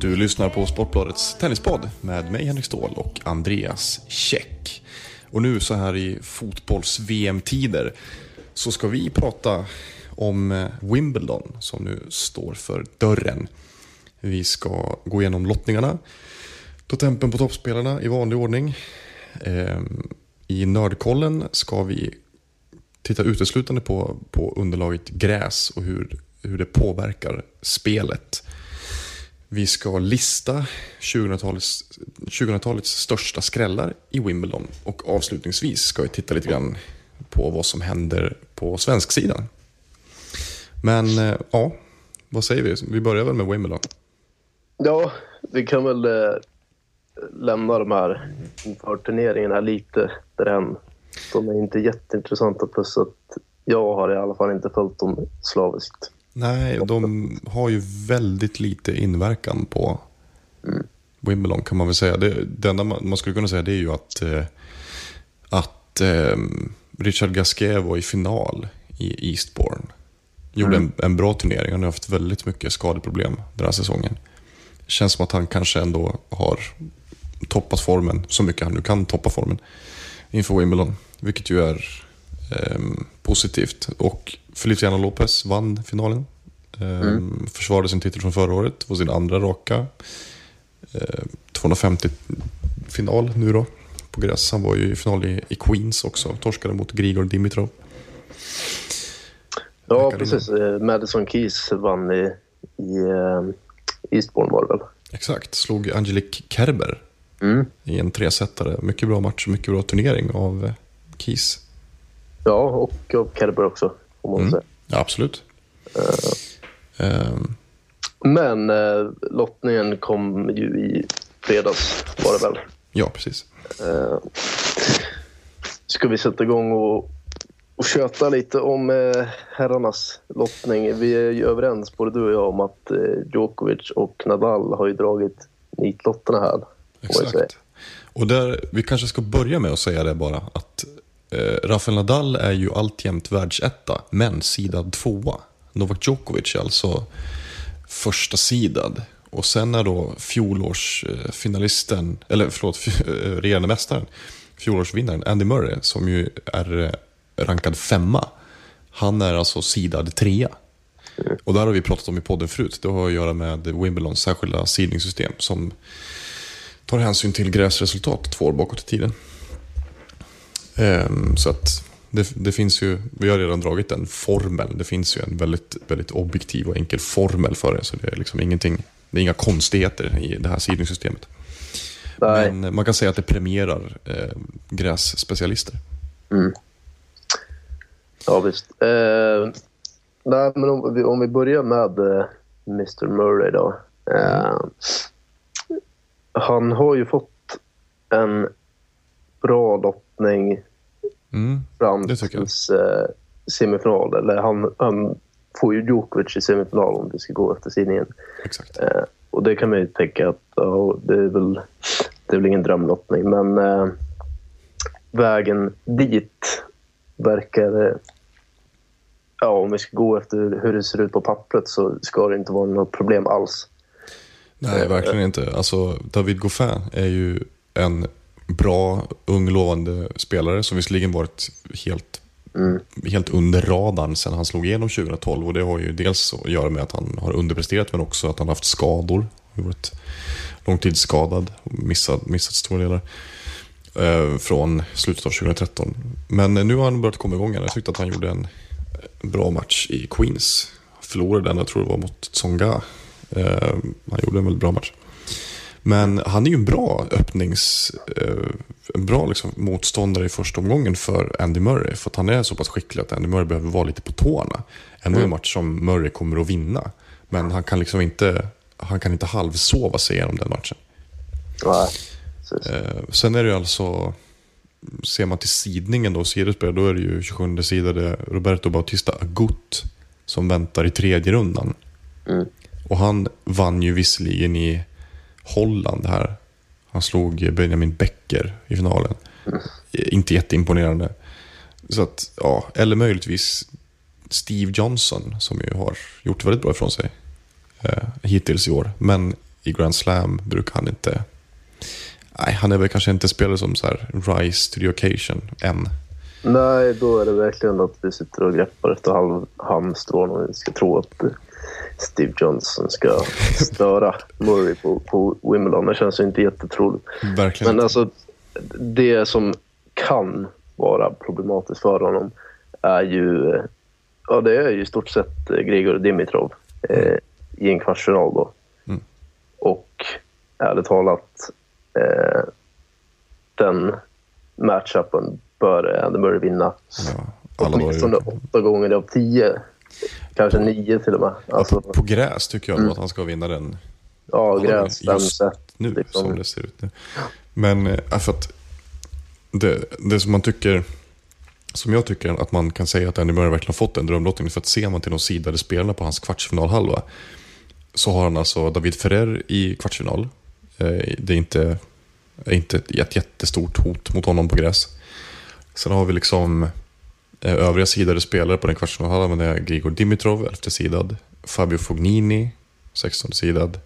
Du lyssnar på Sportbladets tennispodd med mig Henrik Ståhl och Andreas Käck. Och nu så här i fotbolls-VM-tider så ska vi prata om eh, Wimbledon som nu står för dörren. Vi ska gå igenom lottningarna, ta tempen på toppspelarna i vanlig ordning. Ehm, I Nördkollen ska vi titta uteslutande på, på underlaget gräs och hur, hur det påverkar spelet. Vi ska lista 2000-talets, 2000-talets största skrällar i Wimbledon och avslutningsvis ska vi titta lite grann på vad som händer på svensk sidan. Men eh, ja, vad säger vi? Vi börjar väl med Wimbledon. Ja, vi kan väl eh, lämna de här inför turneringarna lite därhän. De är inte jätteintressanta plus att jag har i alla fall inte följt dem slaviskt. Nej, de har ju väldigt lite inverkan på Wimbledon kan man väl säga. Det, det enda man, man skulle kunna säga det är ju att, eh, att eh, Richard Gasquet var i final i Eastbourne. Gjorde en, en bra turnering. Han har haft väldigt mycket skadeproblem den här säsongen. Känns som att han kanske ändå har toppat formen så mycket han nu kan toppa formen inför Wimbledon. Vilket ju är ehm, positivt. Och Feliciano Lopez vann finalen. Ehm, Försvarade sin titel från förra året. Var sin andra raka. Ehm, 250 final nu då. På gräs. Han var ju i final i, i Queens också. Torskade mot Grigor Dimitrov. Ja, precis. Eh, Madison Keys vann i, i eh, Eastbourne var det väl? Exakt. Slog Angelique Kerber Mm. i en tresetare. Mycket bra match, mycket bra turnering av eh, Keys. Ja, och av Kerber också får man Mm. säga. Ja, absolut. Ehm, Men eh, lottningen kom ju i fredags var det väl. ja, precis. Eh, ska vi sätta igång och, och köta lite om eh, herrarnas lottning? Vi är ju överens, både du och jag, om att eh, Djokovic och Nadal har ju dragit nitlotterna här. Exakt. Och där, vi kanske ska börja med att säga det bara att eh, Eh, Rafael Nadal är ju alltjämt världsetta, men sidad tvåa. Novak Djokovic är alltså första sidad. Och sen är då fjolårsfinalisten, eller förlåt, eh, regerande mästaren, fjolårsvinnaren Andy Murray, som ju är eh, rankad femma. Han är alltså sidad trea. Och det här har vi pratat om i podden förut. Det har att göra med Wimbledons särskilda sidningssystem som tar hänsyn till gräsresultat två år bakåt i tiden. Ehm, så att det, det finns ju, vi har redan dragit den formeln. Det finns ju en väldigt, väldigt objektiv och enkel formel för det. Så det är liksom ingenting, det är inga konstigheter i det här sidningssystemet. Nej. Men man kan säga att det premierar eh, grässpecialister. Ja, visst. Eh, nej, men om vi, om vi börjar med eh, Mr Murray då. Eh, han har ju fått en bra lottning Mm, fram tills eh, semifinal. Eller han, han får ju Djokovic i semifinal om det ska gå efter sidningen. exakt. Eh, och det kan man ju tänka att ja, det, är väl, det är väl ingen drömlottning. Men eh, vägen dit verkar... Eh, ja, om vi ska gå efter hur det ser ut på pappret så ska det inte vara något problem alls. Nej, verkligen inte. Alltså, David Goffin är ju en bra, ung, lovande spelare som visserligen varit helt, helt under radarn sedan han slog igenom 2012. Och det har ju dels att göra med att han har underpresterat men också att han har haft skador. Varit långtidsskadad och missat, missat stora delar eh, från slutet av 2013. Men eh, nu har han börjat komma igång igen. Jag tyckte att han gjorde en bra match i Queens. Förlorade den, jag tror det var mot Tsonga. Eh, han gjorde en väldigt bra match. Men han är ju en bra öppnings... Eh, en bra liksom, motståndare i första omgången för Andy Murray. För att han är så pass skicklig att Andy Murray behöver vara lite på tårna. Ändå en match som Murray kommer att vinna. Men han kan liksom inte, han kan inte halvsova sig igenom den matchen. Nej. Eh, sen är det ju alltså, ser man till sidningen då, sidespel, då är det ju 27 sidade Roberto Bautista Agut som väntar i tredje rundan. Mm. Och han vann ju visserligen i Holland här. Han slog Benjamin Becker i finalen. Mm. Inte jätteimponerande. Så att, ja, eller möjligtvis Steve Johnson som ju har gjort väldigt bra ifrån sig eh, hittills i år. Men i Grand Slam brukar han inte... Nej, han är väl kanske inte spelare som så här rise to the occasion än. Nej, då är det verkligen att vi sitter och greppar efter halmstrån och vi ska tro att Steve Johnson ska störa Murray på, på Wimbledon. Det känns ju inte jättetroligt. Verkligen Men alltså, det som kan vara problematiskt för honom är ju, ja det är ju i stort sett eh, Grigor Dimitrov eh, i en kvartsfinal då. Mm. Och ärligt talat, eh, den matchupen bör Andy Murray vinna. Ja, alla Åtminstone åtta gånger av tio. Kanske nio till och med. Alltså, På, på gräs tycker jag nog att han ska vinna den ja, gräs, fem just set. nu liksom. som det ser ut nu. Men eh, för att det, det som man tycker, som jag tycker att man kan säga att Andy Murray verkligen har fått en drömlottning, för att ser man till de sidade spelarna på hans kvartsfinalhalva, så har han alltså David Ferrer i kvartsfinal. Eh, Det är inte, inte ett jättestort hot mot honom på gräs. Sen har vi liksom övriga sidade spelare på den kvartsfinalhalvan. Är Grigor Dimitrov, 11 sidad. Fabio Fognini, 16 sidad.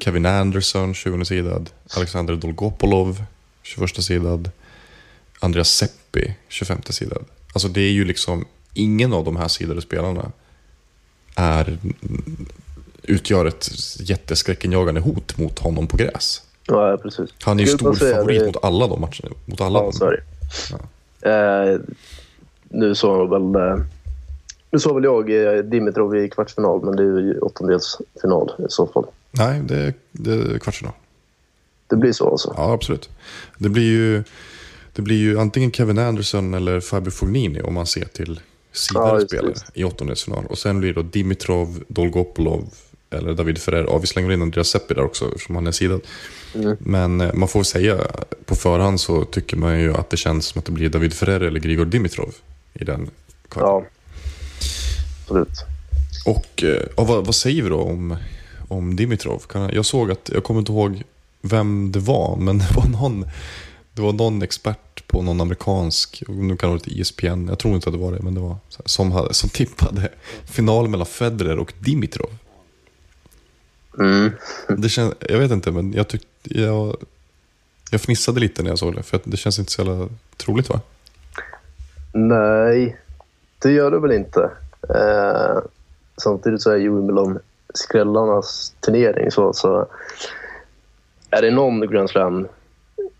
Kevin Anderson, 20 sidad. Alexander Dolgopolov, 21 sidad. Andreas Seppi, 25 sidad. Alltså det är ju liksom, ingen av de här sidade spelarna är, utgör ett jätteskräckenjagande hot mot honom på gräs. Ja, precis. Han är ju stor favorit det- mot alla de matcherna. Mot alla Ja, dem. så är det. Eh, nu sa väl, eh, nu sa väl jag eh, Dimitrov i kvartsfinal, men det är ju åttondelsfinal i så fall. Nej, det är, det är kvartsfinal. Det blir så alltså. Ja, absolut. Det blir ju, det blir ju antingen Kevin Anderson eller Fabio Fognini om man ser till Ja, just det, spelare i åttondelsfinal. Och sen blir det då Dimitrov, Dolgopolov eller David Ferrer. Ja, vi slänger in Andreas Seppi där också eftersom han är sidad. Mm. Men eh, man får säga på förhand så tycker man ju att det känns som att det blir David Ferrer eller Grigor Dimitrov i den kvarten. Ja, absolut. Och eh, ja, vad, vad säger vi då om, om Dimitrov? Jag, såg att, jag kommer inte ihåg vem det var, men det var någon, det var någon expert på någon amerikansk, och nu kan det vara ett ESPN, jag tror inte att det var det, men det var som, hade, som tippade final mellan Federer och Dimitrov. Mm. Det känns, jag vet inte, men jag tyckte, jag, jag fnissade lite när jag såg det, för det känns inte så jävla troligt va? Nej, det gör det väl inte. Eh, samtidigt så är ju Wimbledon skrällarnas turnering. Så, så är det någon Grand Slam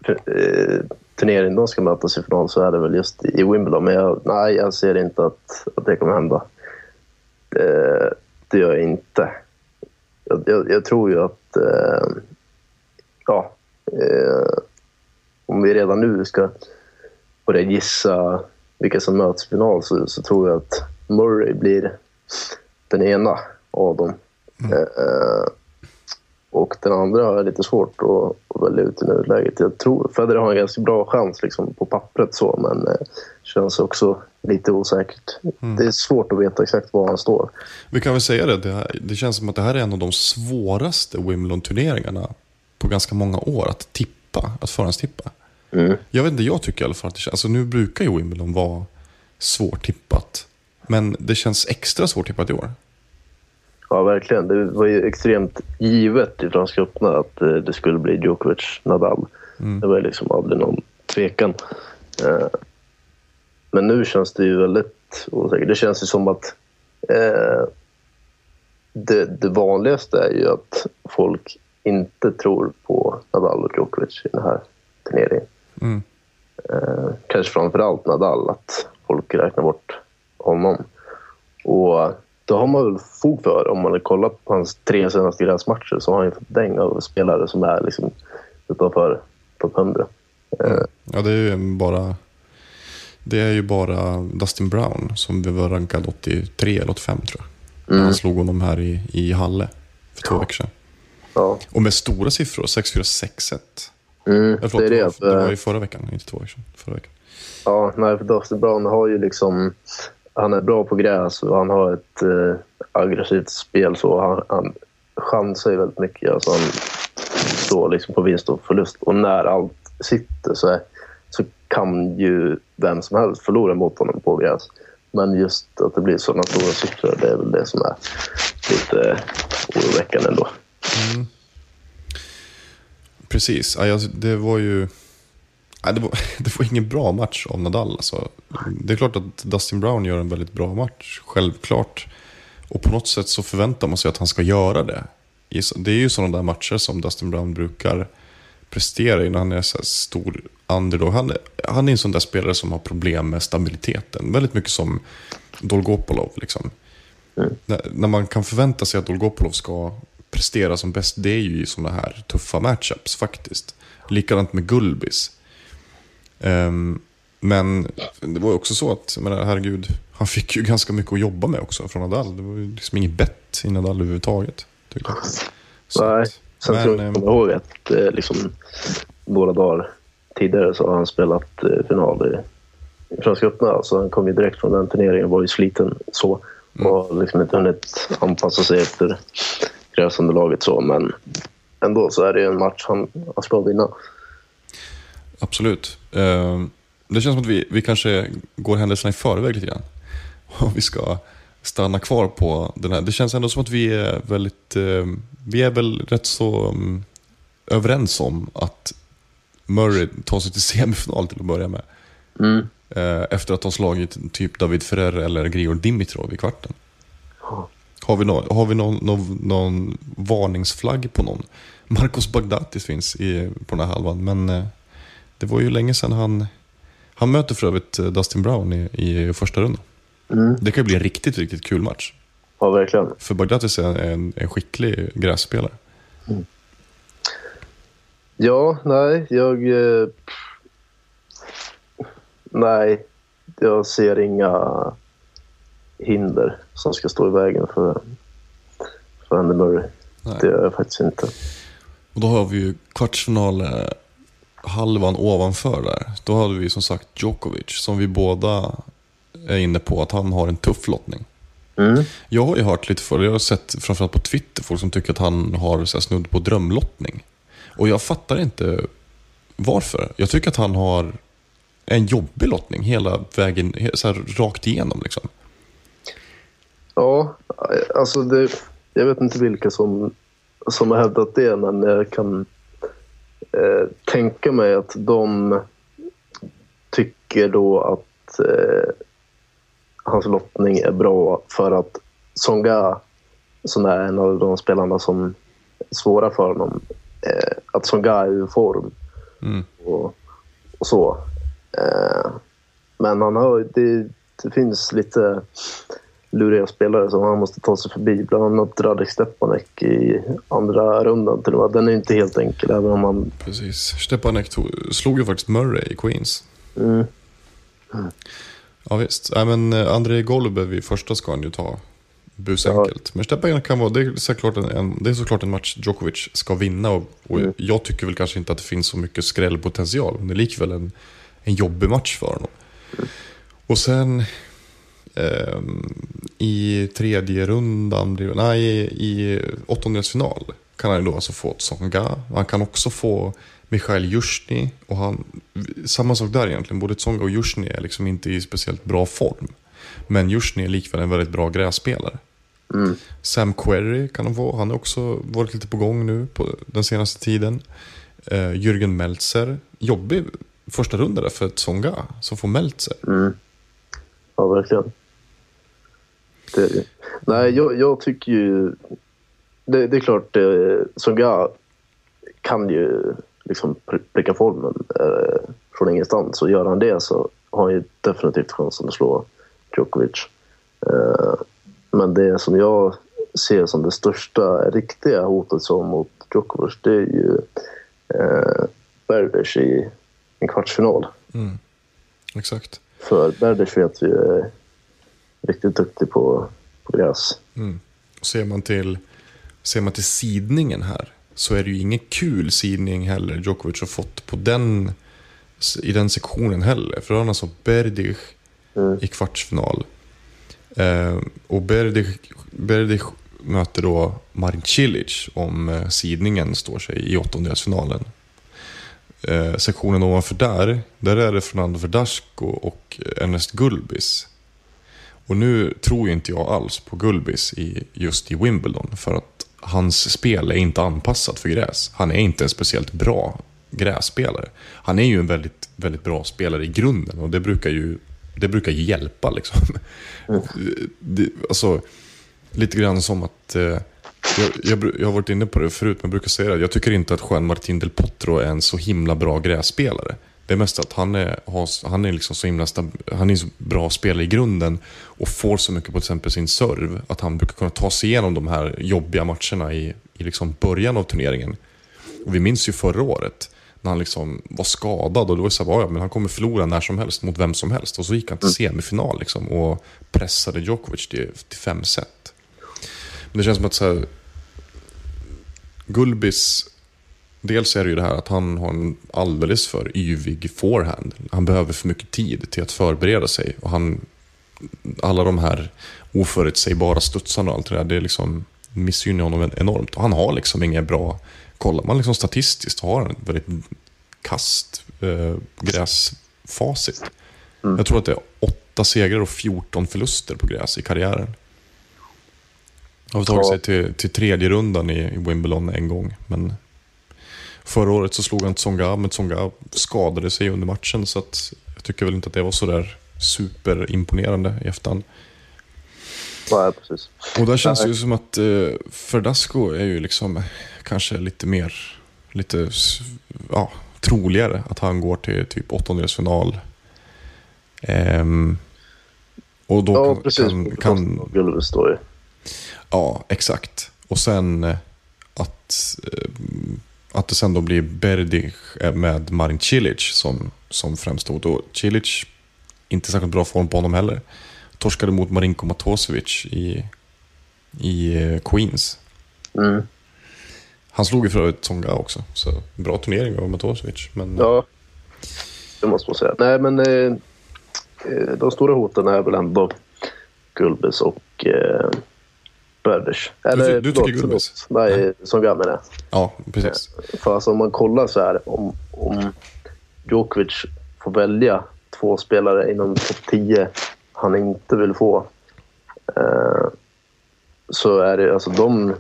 eh, turnering de ska mötas i final så är det väl just i Wimbledon. Men jag, nej, jag ser inte att, att det kommer hända. Det, det gör jag inte. Jag, jag, jag tror ju att... Eh, ja, eh, om vi redan nu ska börja gissa vilka som möts i final så, så tror jag att Murray blir den ena av dem. Eh, och den andra är lite svårt att, att välja ut i nuläget. Jag tror Federer har en ganska bra chans liksom, på pappret så, men eh, känns också lite osäkert. Det är svårt att veta exakt var han står. Vi kan väl säga det, det, här, det känns som att det här är en av de svåraste Wimbledon-turneringarna på ganska många år att tippa, att förhandstippa. Mm. Jag vet inte, jag tycker i alla fall att det känns, alltså nu brukar ju Wimbledon vara svårtippat. Men det känns extra svårtippat i år. Ja, verkligen. Det var ju extremt givet i Franska öppna att eh, det skulle bli Djokovic-Nadal. Det var liksom aldrig någon tvekan. Eh, men nu känns det ju väldigt osäkert. Det känns ju som att eh, det, det vanligaste är ju att folk inte tror på Nadal och Djokovic i den här turneringen. Mm. Eh, kanske framförallt Nadal, att folk räknar bort honom. Och det har man väl fog för. Om man kollar på hans tre senaste gräsmatcher så har han ju fått däng av spelare som är liksom utanför topp 100. Eh, Ja, det är ju bara... Det är ju bara Dustin Brown som vi var rankad 83 eller 85 tror jag. Mm. han slog honom här i, i Halle för två Ja. veckor sedan. ja. Och med stora siffror, 6-4, 6-1. Mm, Eh, förlåt, det är det, att, det var eh, ju förra veckan, inte två veckor sedan. Förra veckan. Ja, nej, för Dustin Brown har ju liksom... Han är bra på gräs och han har ett eh, aggressivt spel. så Han, han chansar ju väldigt mycket. Alltså han står liksom på vinst och förlust. Och när allt sitter så, är, så kan ju vem som helst förlora mot honom på gräs. Men just att det blir sådana stora siffror, det är väl det som är lite oroväckande ändå. Precis, ja, det var ju... Nej, det, var, det var ingen bra match av Nadal. Alltså. Det är klart att Dustin Brown gör en väldigt bra match, självklart. Och på något sätt så förväntar man sig att han ska göra det. Det är ju sådana där matcher som Dustin Brown brukar prestera i när han är så stor underdog. Han, är- han är en sån där spelare som har problem med stabiliteten. Väldigt mycket som Dolgopolov. Liksom. När, när man kan förvänta sig att Dolgopolov ska prestera som bäst, det är ju i sådana här tuffa matchups faktiskt. Likadant med Gulbis. Ehm, men det var ju också så att, menar, herregud, han fick ju ganska mycket att jobba med också från Nadal. Det var ju liksom inget bett i Nadal överhuvudtaget. jag. Så Nej, att- sen men, tror jag ehm, kommer ihåg att eh, liksom, några dagar tidigare så har han spelat eh, final i, i Franska öppna. Så han kom ju direkt från den turneringen och var ju sliten så. Mm. Och har liksom inte hunnit anpassa sig efter gräsunderlaget så. Men ändå så är det ju en match han, han ska vinna. Absolut. Ehm, Det känns som att vi, vi kanske går händelserna i förväg lite grann. Och vi ska stanna kvar på den här. Det känns ändå som att vi är väldigt, eh, vi är väl rätt så um, överens om att Murray tar sig till semifinal till att börja med. Mm. Eh, Efter att ha slagit typ David Ferrer eller Grigor Dimitrov i kvarten. Har vi, nå- har vi någon, någon, någon varningsflagg på någon? Marcos Bagdatis finns i, på den här halvan, men eh, det var ju länge sedan han... Han möter för övrigt eh, Dustin Brown i, i första rundan. Mm. Det kan ju bli en riktigt, riktigt kul match. Ja, verkligen. För Bagdatis är en, en skicklig grässpelare. Ja, nej, jag... Eh, nej, jag ser inga hinder som ska stå i vägen för, för Andy Murray. Nej. Det gör jag faktiskt inte. Och då har vi ju kvartsfinal eh, halvan ovanför där. Då hade vi som sagt Djokovic, som vi båda är inne på att han har en tuff lottning. Mm. Jag har ju hört lite för jag har sett framförallt på Twitter folk som tycker att han har så här, snudd på drömlottning. Och jag fattar inte varför. Jag tycker att han har en jobbig lottning hela vägen, så här, rakt igenom liksom. Ja, alltså det, jag vet inte vilka som, som har hävdat det, men jag kan eh, tänka mig att de tycker då att eh, hans lottning är bra för att Songa, som är en av de spelarna som är svåra för honom, eh, att Songa är ur form Mm. och, och så. Eh, men han har, det, det finns lite luriga spelare som han måste ta sig förbi. Bland annat Radek Stepanek i andra rundan. Till och med. Den är inte helt enkel, även om han... Precis. Stepanek tog, slog ju faktiskt Murray i Queens. Mm, Ja visst. Nej, men eh, Andrei Golubev i första ska han ju ta busenkelt. Men Stepanek kan vara, det är, såklart en, det är såklart en match Djokovic ska vinna. Och, och Mm. jag tycker väl kanske inte att det finns så mycket skrällpotential. Men det är likväl en, en jobbig match för honom. Och sen i tredje rundan, nej i åttondelsfinal kan han då alltså få Tsonga. Han kan också få Mikhail Jusjny. Och han, samma sak där egentligen, både Tsonga och Jusjny är liksom inte i speciellt bra form. Men Jusjny är likväl en väldigt bra grässpelare. mm, Sam Querrey kan han få. Han har också varit lite på gång nu på den senaste tiden. Uh, Jürgen Meltzer. Jobbig första runda där för Tsonga som får Meltzer. mm. Ja, verkligen. Det. Nej, jag, jag tycker ju... Det, det är klart, eh, Songa kan ju liksom pr- pricka formen eh, från ingenstans. Och gör han det så har han ju definitivt chansen att slå Djokovic. Eh, men det som jag ser som det största riktiga hotet så mot Djokovic det är ju eh, Berdych i en kvartsfinal. Exakt. För Berdych vet vi är riktigt duktig på, på gräs. Och ser man till, ser man till sidningen här så är det ju ingen kul sidning heller Djokovic har fått på den, i den sektionen heller. För då har han alltså Berdych i kvartsfinal. Eh, och Berdych, Berdych möter då Marin Cilic om eh, sidningen står sig i åttondelsfinalen. Eh, sektionen ovanför där, där är det Fernando Verdasco och Ernest Gulbis. Och nu tror ju inte jag alls på Gulbis i, just i Wimbledon. För att hans spel är inte anpassat för gräs. Han är inte en speciellt bra grässpelare. Han är ju en väldigt, väldigt bra spelare i grunden och det brukar ju, det brukar hjälpa. Liksom. Det, alltså, lite grann som att... Eh, jag, jag, jag har varit inne på det förut, men brukar säga det. Jag tycker inte att Juan Martin del Potro är en så himla bra grässpelare. Det att han är, han är liksom så himla han är så bra spelare i grunden och får så mycket på till exempel sin serv att han brukar kunna ta sig igenom de här jobbiga matcherna i, i liksom början av turneringen. Och vi minns ju förra året när han liksom var skadad och då var det så här, ja, men han kommer förlora när som helst mot vem som helst. Och så gick han till semifinal liksom, och pressade Djokovic till, till fem set. Men det känns som att så här, Gulbis, dels är det ju det här att han har en alldeles för yvig forehand. Han behöver för mycket tid till att förbereda sig. Och han, alla de här oförutsägbara studsarna och allt det där, det liksom missgynnar honom enormt. Och han har liksom inga bra, kollar man liksom statistiskt har han ett väldigt kast eh, gräsfacit. Jag tror att det är åtta segrar och 14 förluster på gräs i karriären. Han har tagit sig till, till tredje rundan i, i Wimbledon en gång. Men förra året så slog han Tsonga, men Tsonga skadade sig under matchen. Så att jag tycker väl inte att det var sådär superimponerande i efterhand. Nej, precis. Och där känns det ju som att eh, Verdasco är ju liksom kanske lite mer, lite ja, troligare att han går till typ åttondelsfinal. Ehm, och då Ja, kan, precis. kan, kan. Ja, exakt. Och sen eh, att, eh, att det sen då blir Berdych eh, med Marin Cilic som, som framstod. Och Cilic, inte särskilt bra form på honom heller. Torskade mot Marinko Matosevic i, i eh, Queens. Mm. Han slog ju för övrigt Tsonga också, så bra turnering av Matosevic. Men Ja, det måste man säga. Nej, men eh, eh, de stora hoten är väl ändå Gulbis och eh, Berdych. ty- du tycker Gulbis? förlåt. Nej, som jag menar. ja, precis. För alltså, om man kollar så här, om, om Djokovic får välja två spelare inom topp 10 han inte vill få eh, så är det alltså de,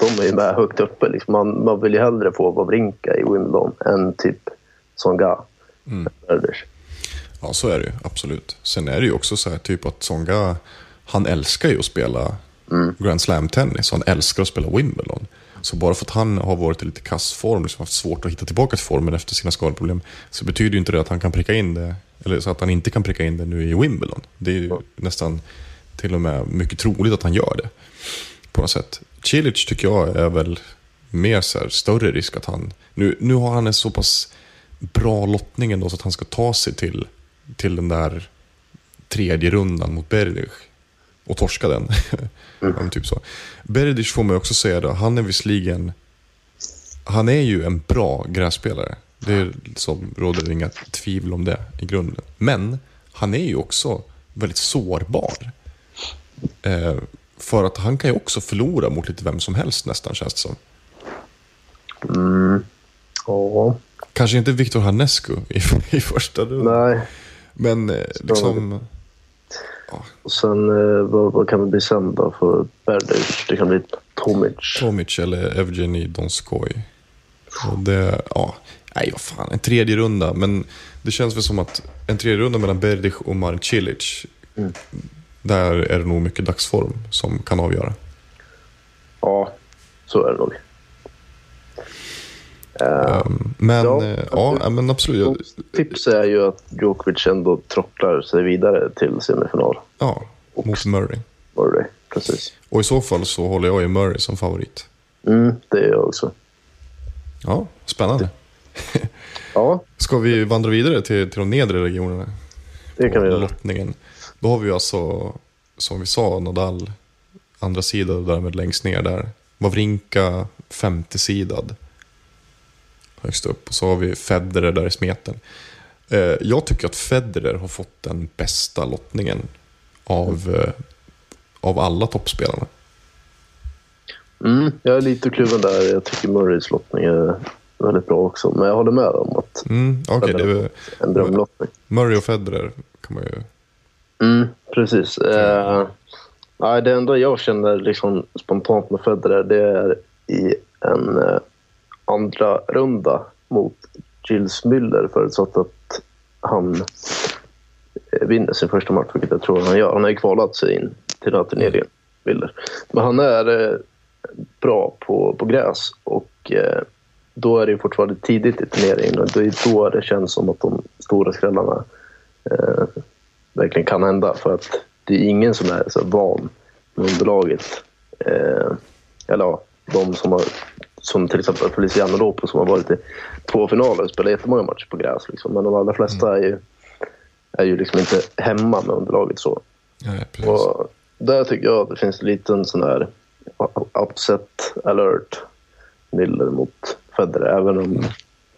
de är ju med högt uppe. Liksom. Man, man vill ju hellre få Wawrinka i Wimbledon än typ Songa. Mm. Ja, så är det ju. Absolut. Sen är det ju också så här typ att Tsonga, han älskar ju att spela Grand Slam-tennis. Han älskar att spela Wimbledon. Så bara för att han har varit i lite kass form, liksom haft svårt att hitta tillbaka till formen efter sina skadeproblem, så betyder ju inte det att han kan pricka in det, eller så att han inte kan pricka in det nu i Wimbledon. Det är ju nästan till och med mycket troligt att han gör det. På något sätt. Cilic tycker jag är väl mer så här, större risk att han... Nu, nu har han en så pass bra lottning ändå så att han ska ta sig till, till den där tredje rundan mot Berdych och torska den. men typ så. Berdych får man också säga då, han är visserligen... Han är ju en bra grässpelare. Det är liksom, råder inga tvivel om det i grunden. Men han är ju också väldigt sårbar. Eh, för att han kan ju också förlora mot lite vem som helst nästan känns det som. Ja, Kanske inte Victor Hanescu i, i första rundan. nej. Men eh, liksom... Och sen, eh, vad, vad kan det bli sen då för Berdych? Det kan bli Tomic. Tomic eller Evgeny Donskoj. Och det, ja, nej vad fan, en tredje runda. Men det känns väl som att en tredje runda mellan Berdych och Marin Cilic. Där är det nog mycket dagsform som kan avgöra. Ja, så är det nog. Um, men Ja, ja, ja, men absolut. Tips är ju att Djokovic ändå trocklar sig vidare till semifinal. ja, mot Murray. Murray, precis. Och i så fall så håller jag ju Murray som favorit. Mm, det är jag också. Ja, spännande. Ja, Ska vi vandra vidare till, till de nedre regionerna? det kan vi göra. lottningen. Då har vi ju alltså, som vi sa, Nadal andra sidan och därmed längst ner där. Wawrinka femtesidad. Högst upp. Och så har vi Federer där i smeten. Eh, jag tycker att Federer har fått den bästa lottningen av, eh, av alla toppspelarna. Mm, jag är lite kluven där. Jag tycker Murrays lottning är väldigt bra också. Men jag håller med om att Mm, Okej, det är en drömlottning. Murray och Federer kan man ju... Mm, precis. Eh, det enda jag känner liksom spontant med Federer det är i en eh, andra runda mot Gilles Müller förutsatt att han eh, vinner sin första match, vilket jag tror han gör. Han har ju kvalat sig in till den här turneringen, Müller. Men han är eh, bra på, på gräs och eh, då är det fortfarande tidigt i turneringen och det är då det känns som att de stora skrällarna eh, verkligen kan hända. För att det är ingen som är så van med underlaget. Eh, eller ja, de som har som till exempel Feliciano Lopez som har varit i två finaler och spelat jättemånga matcher på gräs. Liksom. Men de allra flesta är ju, är ju liksom inte hemma med underlaget så. Precis. Och där tycker jag att det finns en liten sån där upset alert Miller mot Federer. Även om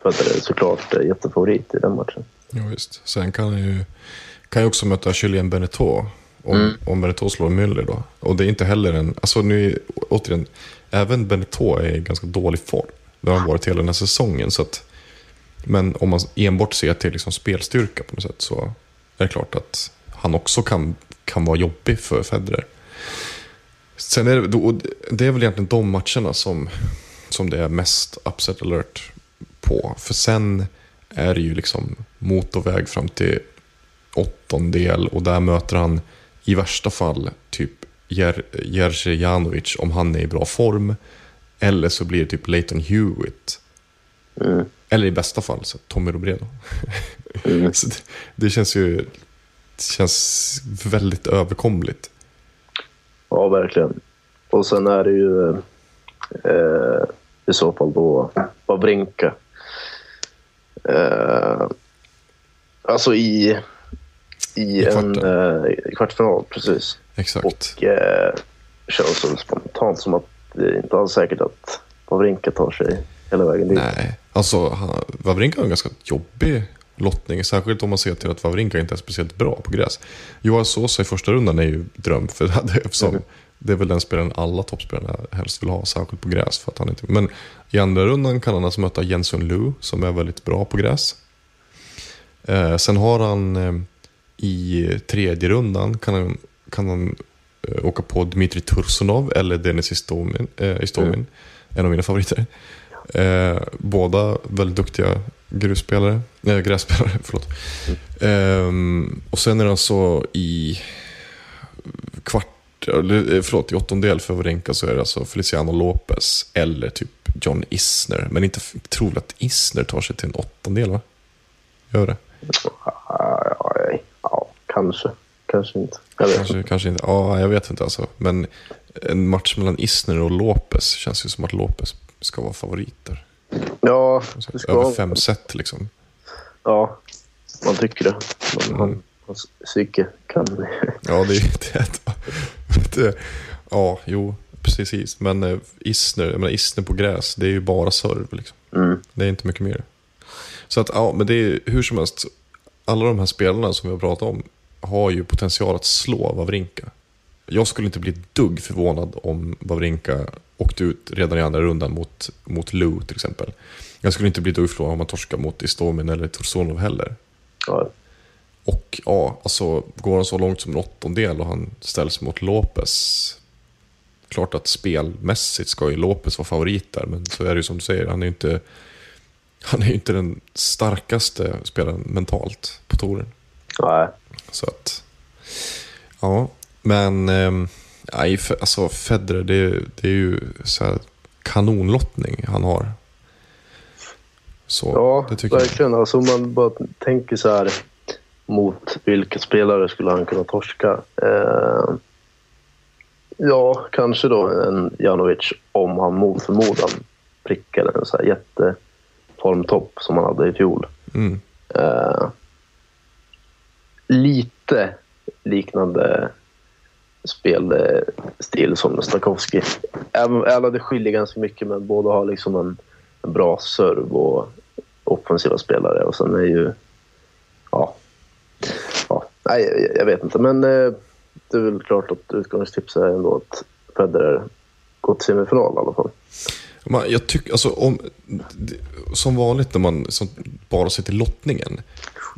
Federer såklart är jättefavorit i den matchen. Ja, visst. Sen kan han ju, kan ju också möta Julien Beneteau. Om, om Beneteau slår Müller då. Och det är inte heller en... Alltså nu, återigen, även Beneteau är i ganska dålig form. Det har han varit hela den här säsongen. Så att, men om man enbart ser till liksom spelstyrka på något sätt så är det klart att han också kan, kan vara jobbig för Federer. Sen är det, det är väl egentligen de matcherna som, som det är mest upset alert på. För sen är det ju liksom motorväg fram till åttondel och där möter han i värsta fall typ Jer- Janovic om han är i bra form. Eller så blir det typ Leighton Hewitt. Mm. Eller i bästa fall så Tommy Robredo. Mm. så det, det känns ju det känns väldigt överkomligt. Ja, verkligen. Och sen är det ju eh, i så fall då Wawrinka. Eh, alltså i, i, I en eh, i kvartsfinal, precis. Exakt. Och eh, känns så spontant som att det är inte alls säkert att Wawrinka tar sig hela vägen dit. Nej, alltså han, Wawrinka har en ganska jobbig lottning. Särskilt om man ser till att Wawrinka inte är speciellt bra på gräs. Johan Sosa i första rundan är ju dröm. För det, eftersom Mhm. det är väl den spelaren alla toppspelarna helst vill ha. Särskilt på gräs. För att han inte, men i andra rundan kan han alltså möta Jensun Lu som är väldigt bra på gräs. Eh, sen har han eh, i tredje rundan kan han, kan han eh, åka på Dmitrij Tursunov eller Denis Istomin. Eh, Istomin En av mina favoriter. Eh, båda väldigt duktiga grusspelare, eh, grässpelare. Förlåt. Ehm, och sen är det alltså i kvart, eh, förlåt, i åttondel för Wawrinka så är det alltså Feliciano Lopez eller typ John Isner. Men inte troligt tror att Isner tar sig till en åttondel va? Gör det? Ja, ja, ja, kanske. Kanske inte. Jag vet Kanske, inte. kanske inte. Ja, jag vet inte alltså. Men en match mellan Isner och Lopez känns ju som att Lopez ska vara favoriter. Ja, det ska Över fem set liksom. Ja, man tycker det. Men Mm. han, hans psyke kan... Ja, det är det. Ja, jo, precis. Men eh, Isner, jag menar, Isner på gräs, det är ju bara serv. Liksom. Mm. Det är inte mycket mer. Så att, ja, men det är hur som helst. Alla de här spelarna som vi har pratat om har ju potential att slå Wawrinka. Jag skulle inte bli ett dugg förvånad om Wawrinka åkte ut redan i andra rundan mot, mot Lou till exempel. Jag skulle inte bli ett dugg förvånad om han torskar mot Istomin eller Tursonov heller. Ja, Och ja, alltså går han så långt som en åttondel och han ställs mot Lopez. Klart att spelmässigt ska ju Lopez vara favorit där, men så är det ju som du säger, han är ju inte, han är ju inte den starkaste spelaren mentalt på touren. nej. Så att, ja, men nej, för- alltså Federer, det, det är ju så här kanonlottning han har. Så, Ja, det tycker jag. verkligen. Alltså, om man bara tänker så här mot vilka spelare skulle han kunna torska? Eh, ja, kanske då en Janovic om han mot förmodan prickar en så här jätteformtopp som han hade i fjol. Mm. Eh, lite liknande spelstil som Stakowski. Även det skiljer ganska mycket, men båda har liksom en, en bra serv och offensiva spelare. Och sen är ju... Ja. ja nej, jag, jag vet inte, men eh, det är väl klart att utgångstipset är ändå att Federer går till semifinal i alla fall. Man, jag tycker, alltså, om, som vanligt när man som, bara ser till lottningen,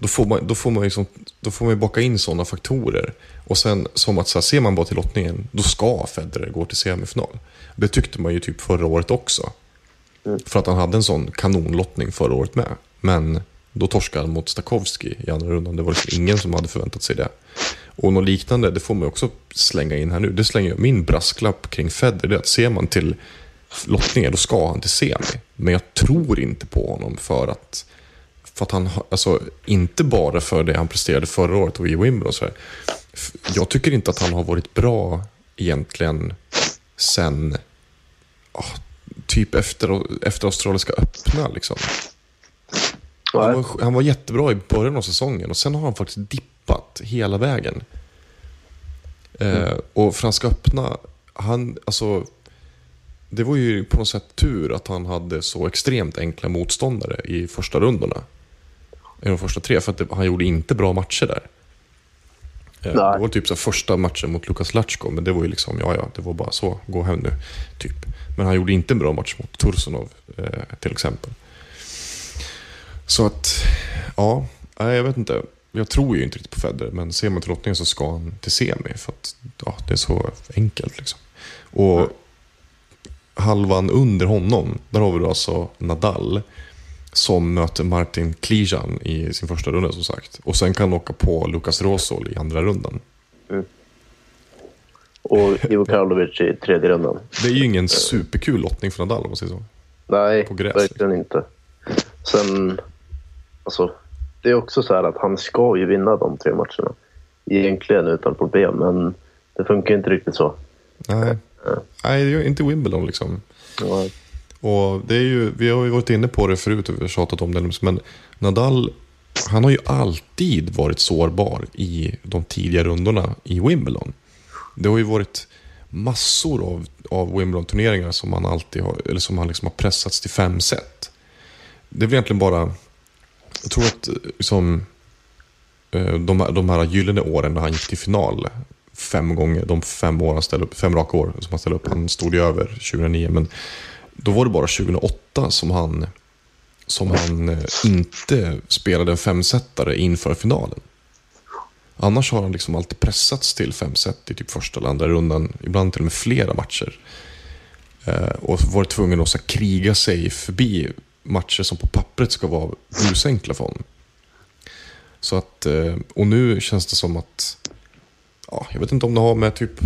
då får man, då får man, liksom, då får man baka in sådana faktorer. Och sen som att så här, ser man bara till lottningen, då ska Federer gå till semifinal. Det tyckte man ju typ förra året också. Mm. För att han hade en sån kanonlottning förra året med. Men då torskade han mot Stakowski i andra rundan. Det var liksom ingen som hade förväntat sig det. Och något liknande, det får man också slänga in här nu. Det slänger jag, min brasklapp kring Federer, det är att ser man till lottningen, då ska han till semi. Men jag tror inte på honom för att, för att han, alltså inte bara för det han presterade förra året och i Wimbledon så här. Jag tycker inte att han har varit bra egentligen sen, ah, typ efter, efter Australiska öppna liksom. Han var, han var jättebra i början av säsongen och sen har han faktiskt dippat hela vägen. Eh, och Franska öppna, han, alltså, det var ju på något sätt tur att han hade så extremt enkla motståndare i första rundorna. I de första tre, för att det, han gjorde inte bra matcher där. Eh, Nej. det var typ så första matchen mot Lukas Latchko, men det var ju liksom, ja ja, det var bara så, gå hem nu, typ. Men han gjorde inte en bra match mot Tursunov, eh, till exempel. Så att, ja, nej, jag vet inte. Jag tror ju inte riktigt på Federer, men ser man till lottningen så ska han till semi. För att ja, det är så enkelt liksom. Och halvan under honom, där har vi då alltså Nadal. Som möter Martin Klijan i sin första runda som sagt. Och sen kan han åka på Lukas Rosol i andra rundan. Och Ivo Karlovic i tredje rundan. Det är ju ingen superkul lottning för Nadal om man säger så. Nej, På gräs, verkligen inte. Sen, alltså, det är också så här att han ska ju vinna de tre matcherna. Egentligen utan problem, men det funkar inte riktigt så. Nej, Nej det gör inte Wimbledon liksom. Ja, och det är ju, vi har ju varit inne på det förut och vi har tjatat om det. Men Nadal, han har ju alltid varit sårbar i de tidiga rundorna i Wimbledon. Det har ju varit massor av, av Wimbledon-turneringar som han alltid har, eller som han liksom har pressats till fem set. Det är väl egentligen bara, jag tror att liksom, eh, de, här- de här gyllene åren när han gick till final fem gånger, de fem, år han ställde upp, fem raka år som han ställde upp, han stod ju över 2009, men då var det bara 2008 som han, som han eh, inte spelade en femsetare inför finalen. Annars har han liksom alltid pressats till femset i typ första eller andra rundan, ibland till och med flera matcher. Eh, och varit tvungen att så kriga sig förbi matcher som på pappret ska vara busenkla för honom. Så att, eh, och nu känns det som att, ja, jag vet inte om det har med typ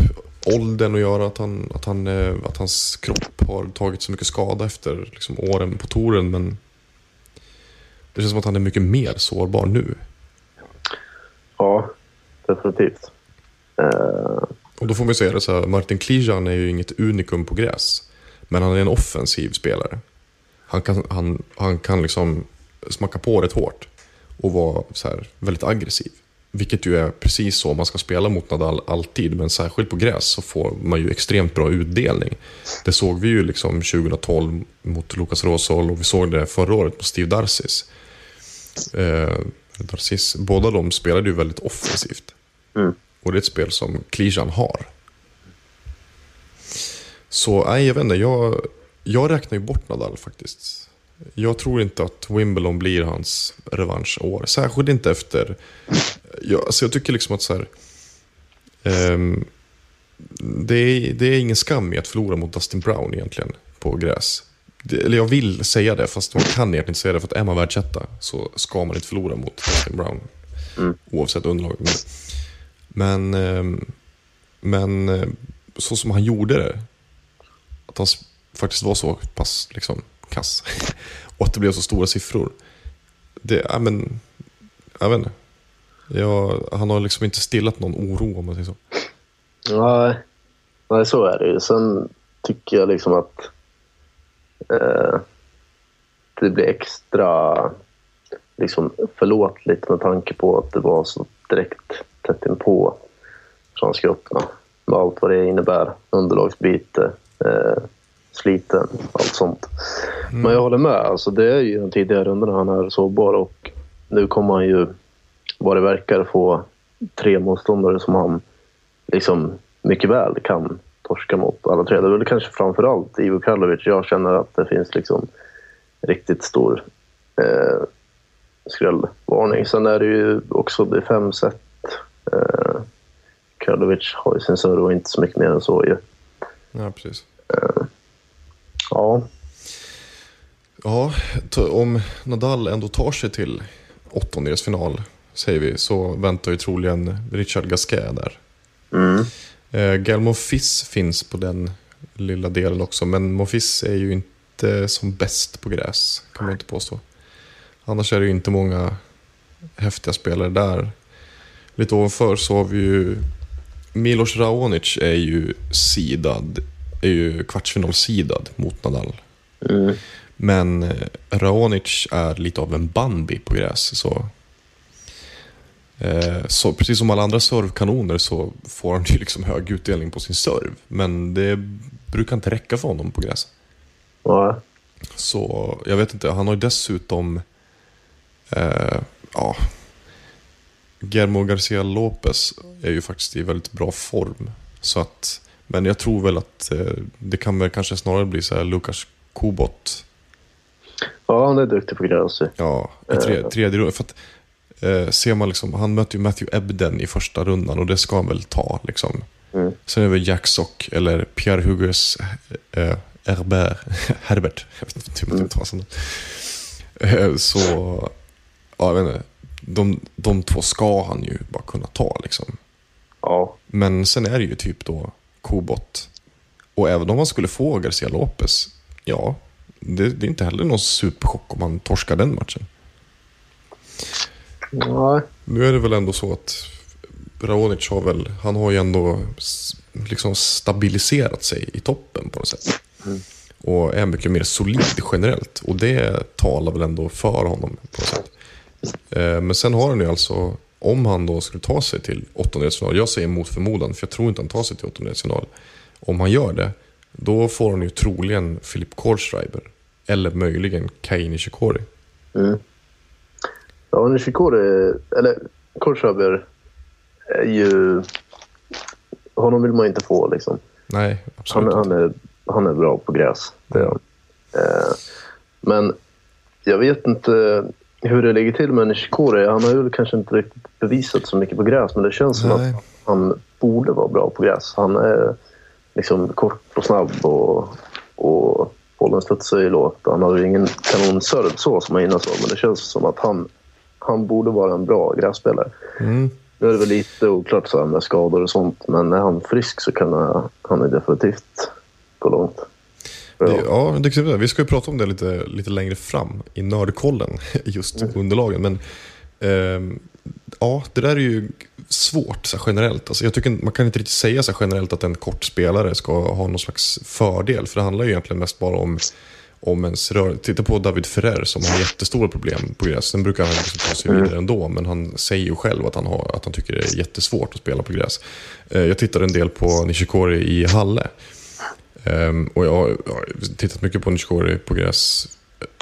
åldern att göra, att, han, att, han, eh, att hans kropp har tagit så mycket skada efter liksom, åren på touren, men det känns som att han är mycket mer sårbar nu. ja definitivt. Eh, Och då får man säga det så här, Martin Klijan är ju inget unikum på gräs. Men han är en offensiv spelare. Han kan, han, han kan liksom smacka på rätt hårt och vara så här väldigt aggressiv. Vilket ju är precis så man ska spela mot Nadal alltid, men särskilt på gräs så får man ju extremt bra utdelning. Det såg vi ju liksom 2012 mot Lukas Rosol och vi såg det förra året mot Steve Darcis. Eh, Darcis. Båda de spelade ju väldigt offensivt. mm. Och det är ett spel som Klijan har. Så nej, jag vet inte. Jag, jag räknar ju bort Nadal faktiskt. Jag tror inte att Wimbledon blir hans revanschår. Särskilt inte efter... Jag, alltså jag tycker liksom att så här... ehm, det, är, det är ingen skam i att förlora mot Dustin Brown egentligen på gräs. Det, eller jag vill säga det, fast man kan egentligen inte säga det. För att är man världsetta så ska man inte förlora mot Dustin Brown. Oavsett underlag. Men, men, ehm, men eh, så som han gjorde det, att han faktiskt var så pass liksom, kass och att det blev så stora siffror. Det, ja, men, jag vet inte. Jag, han har liksom inte stillat någon oro om man säger så. Nej, nej, så är det ju. Sen tycker jag liksom att eh, det blir extra liksom, förlåtligt med tanke på att det var så direkt tätt inpå Franska med allt vad det innebär. Underlagsbyte, eh, sliten, allt sånt. Men jag håller med. Alltså, det är ju de tidigare rundorna han är sårbar och nu kommer han ju, vad det verkar, få tre motståndare som han liksom mycket väl kan torska mot alla tre. Det är väl kanske framförallt Ivo Karlovic. Jag känner att det finns liksom riktigt stor eh, skrällvarning. Sen är det ju också det fem set. Eh, Karlovic har ju sin serve och inte så mycket mer än så ju. Ja, precis. Ja, Ja, om Nadal ändå tar sig till åttondelsfinal, säger vi, så väntar ju troligen Richard Gasquet där. mm. Eh, Gael Monfils finns på den lilla delen också, men Monfils är ju inte som bäst på gräs, kan man inte påstå. Annars är det ju inte många häftiga spelare där. Lite ovanför så har vi ju Milos Raonic är ju sidad, är ju kvartsfinalsidad mot Nadal. Mm. Men eh, Raonic är lite av en Bambi på gräs. Så, eh, så precis som alla andra servkanoner så får han ju liksom hög utdelning på sin serv. Men det brukar inte räcka för honom på gräs. ja. Så jag vet inte, han har ju dessutom eh, ja, Guillermo Garcia Lopez är ju faktiskt i väldigt bra form. Så att, men jag tror väl att eh, det kan väl kanske snarare bli så här Lukas Kubot ja, han är duktig på gräs. ju. Ja, i tre, tredje rundan. För att, eh, ser man liksom, han möter ju Matthew Ebden i första rundan och det ska han väl ta. Liksom. Mm. Sen är det Jack Sock eller Pierre Hugues eh, Herbert. Herbert. Jag vet inte hur man uttalar mm. eh, Så, ja, jag vet inte. De, de två ska han ju bara kunna ta liksom. Ja, Men sen är det ju typ då Kobot. Och även om man skulle få Garcia Lopez, ja, det, det är inte heller någon superchock om man torskar den matchen. nej. Nu är det väl ändå så att Raonic har väl, han har ju ändå liksom stabiliserat sig i toppen på något sätt. Och är mycket mer solid generellt. Och det talar väl ändå för honom på något sätt. Eh, Men sen har han ju alltså, om han då skulle ta sig till åttondelsfinal, jag säger mot förmodan, för jag tror inte han tar sig till åttondelsfinal. Om han gör det, då får han ju troligen Filip Kohlschreiber. Eller möjligen Kei Nishikori. Ja, Nishikori, eller Korshaber är ju... Honom vill man inte få liksom. Nej, absolut Han, inte. han, är, han är bra på gräs. Det är han. Eh, men jag vet inte hur det ligger till med Nishikori. Han har ju kanske inte riktigt bevisat så mycket på gräs, men det känns som Nej. att han borde vara bra på gräs. Han är liksom kort och snabb och, och bollen studsar ju lågt. Han har ju ingen kanonserve så som han innan så, men det känns som att han, han borde vara en bra grässpelare. Mm. Nu är det väl lite oklart så med skador och sånt, men är han frisk så kan han, han är definitivt gå långt. Ja. Det, ja, det vi ska ju prata om det lite, lite längre fram i nördkollen, just underlagen. Men ehm, ja, det där är ju svårt så generellt. Alltså, jag tycker man kan inte riktigt säga så generellt att en kort spelare ska ha någon slags fördel. För det handlar ju egentligen mest bara om, om ens rör. Titta på David Ferrer som har jättestora problem på gräs. Sen brukar han liksom ta sig vidare ändå. Men han säger ju själv att han, har, att han tycker det är jättesvårt att spela på gräs. Eh, jag tittade en del på Nishikori i Halle. Ehm, och jag har, jag har tittat mycket på Nishikori på gräs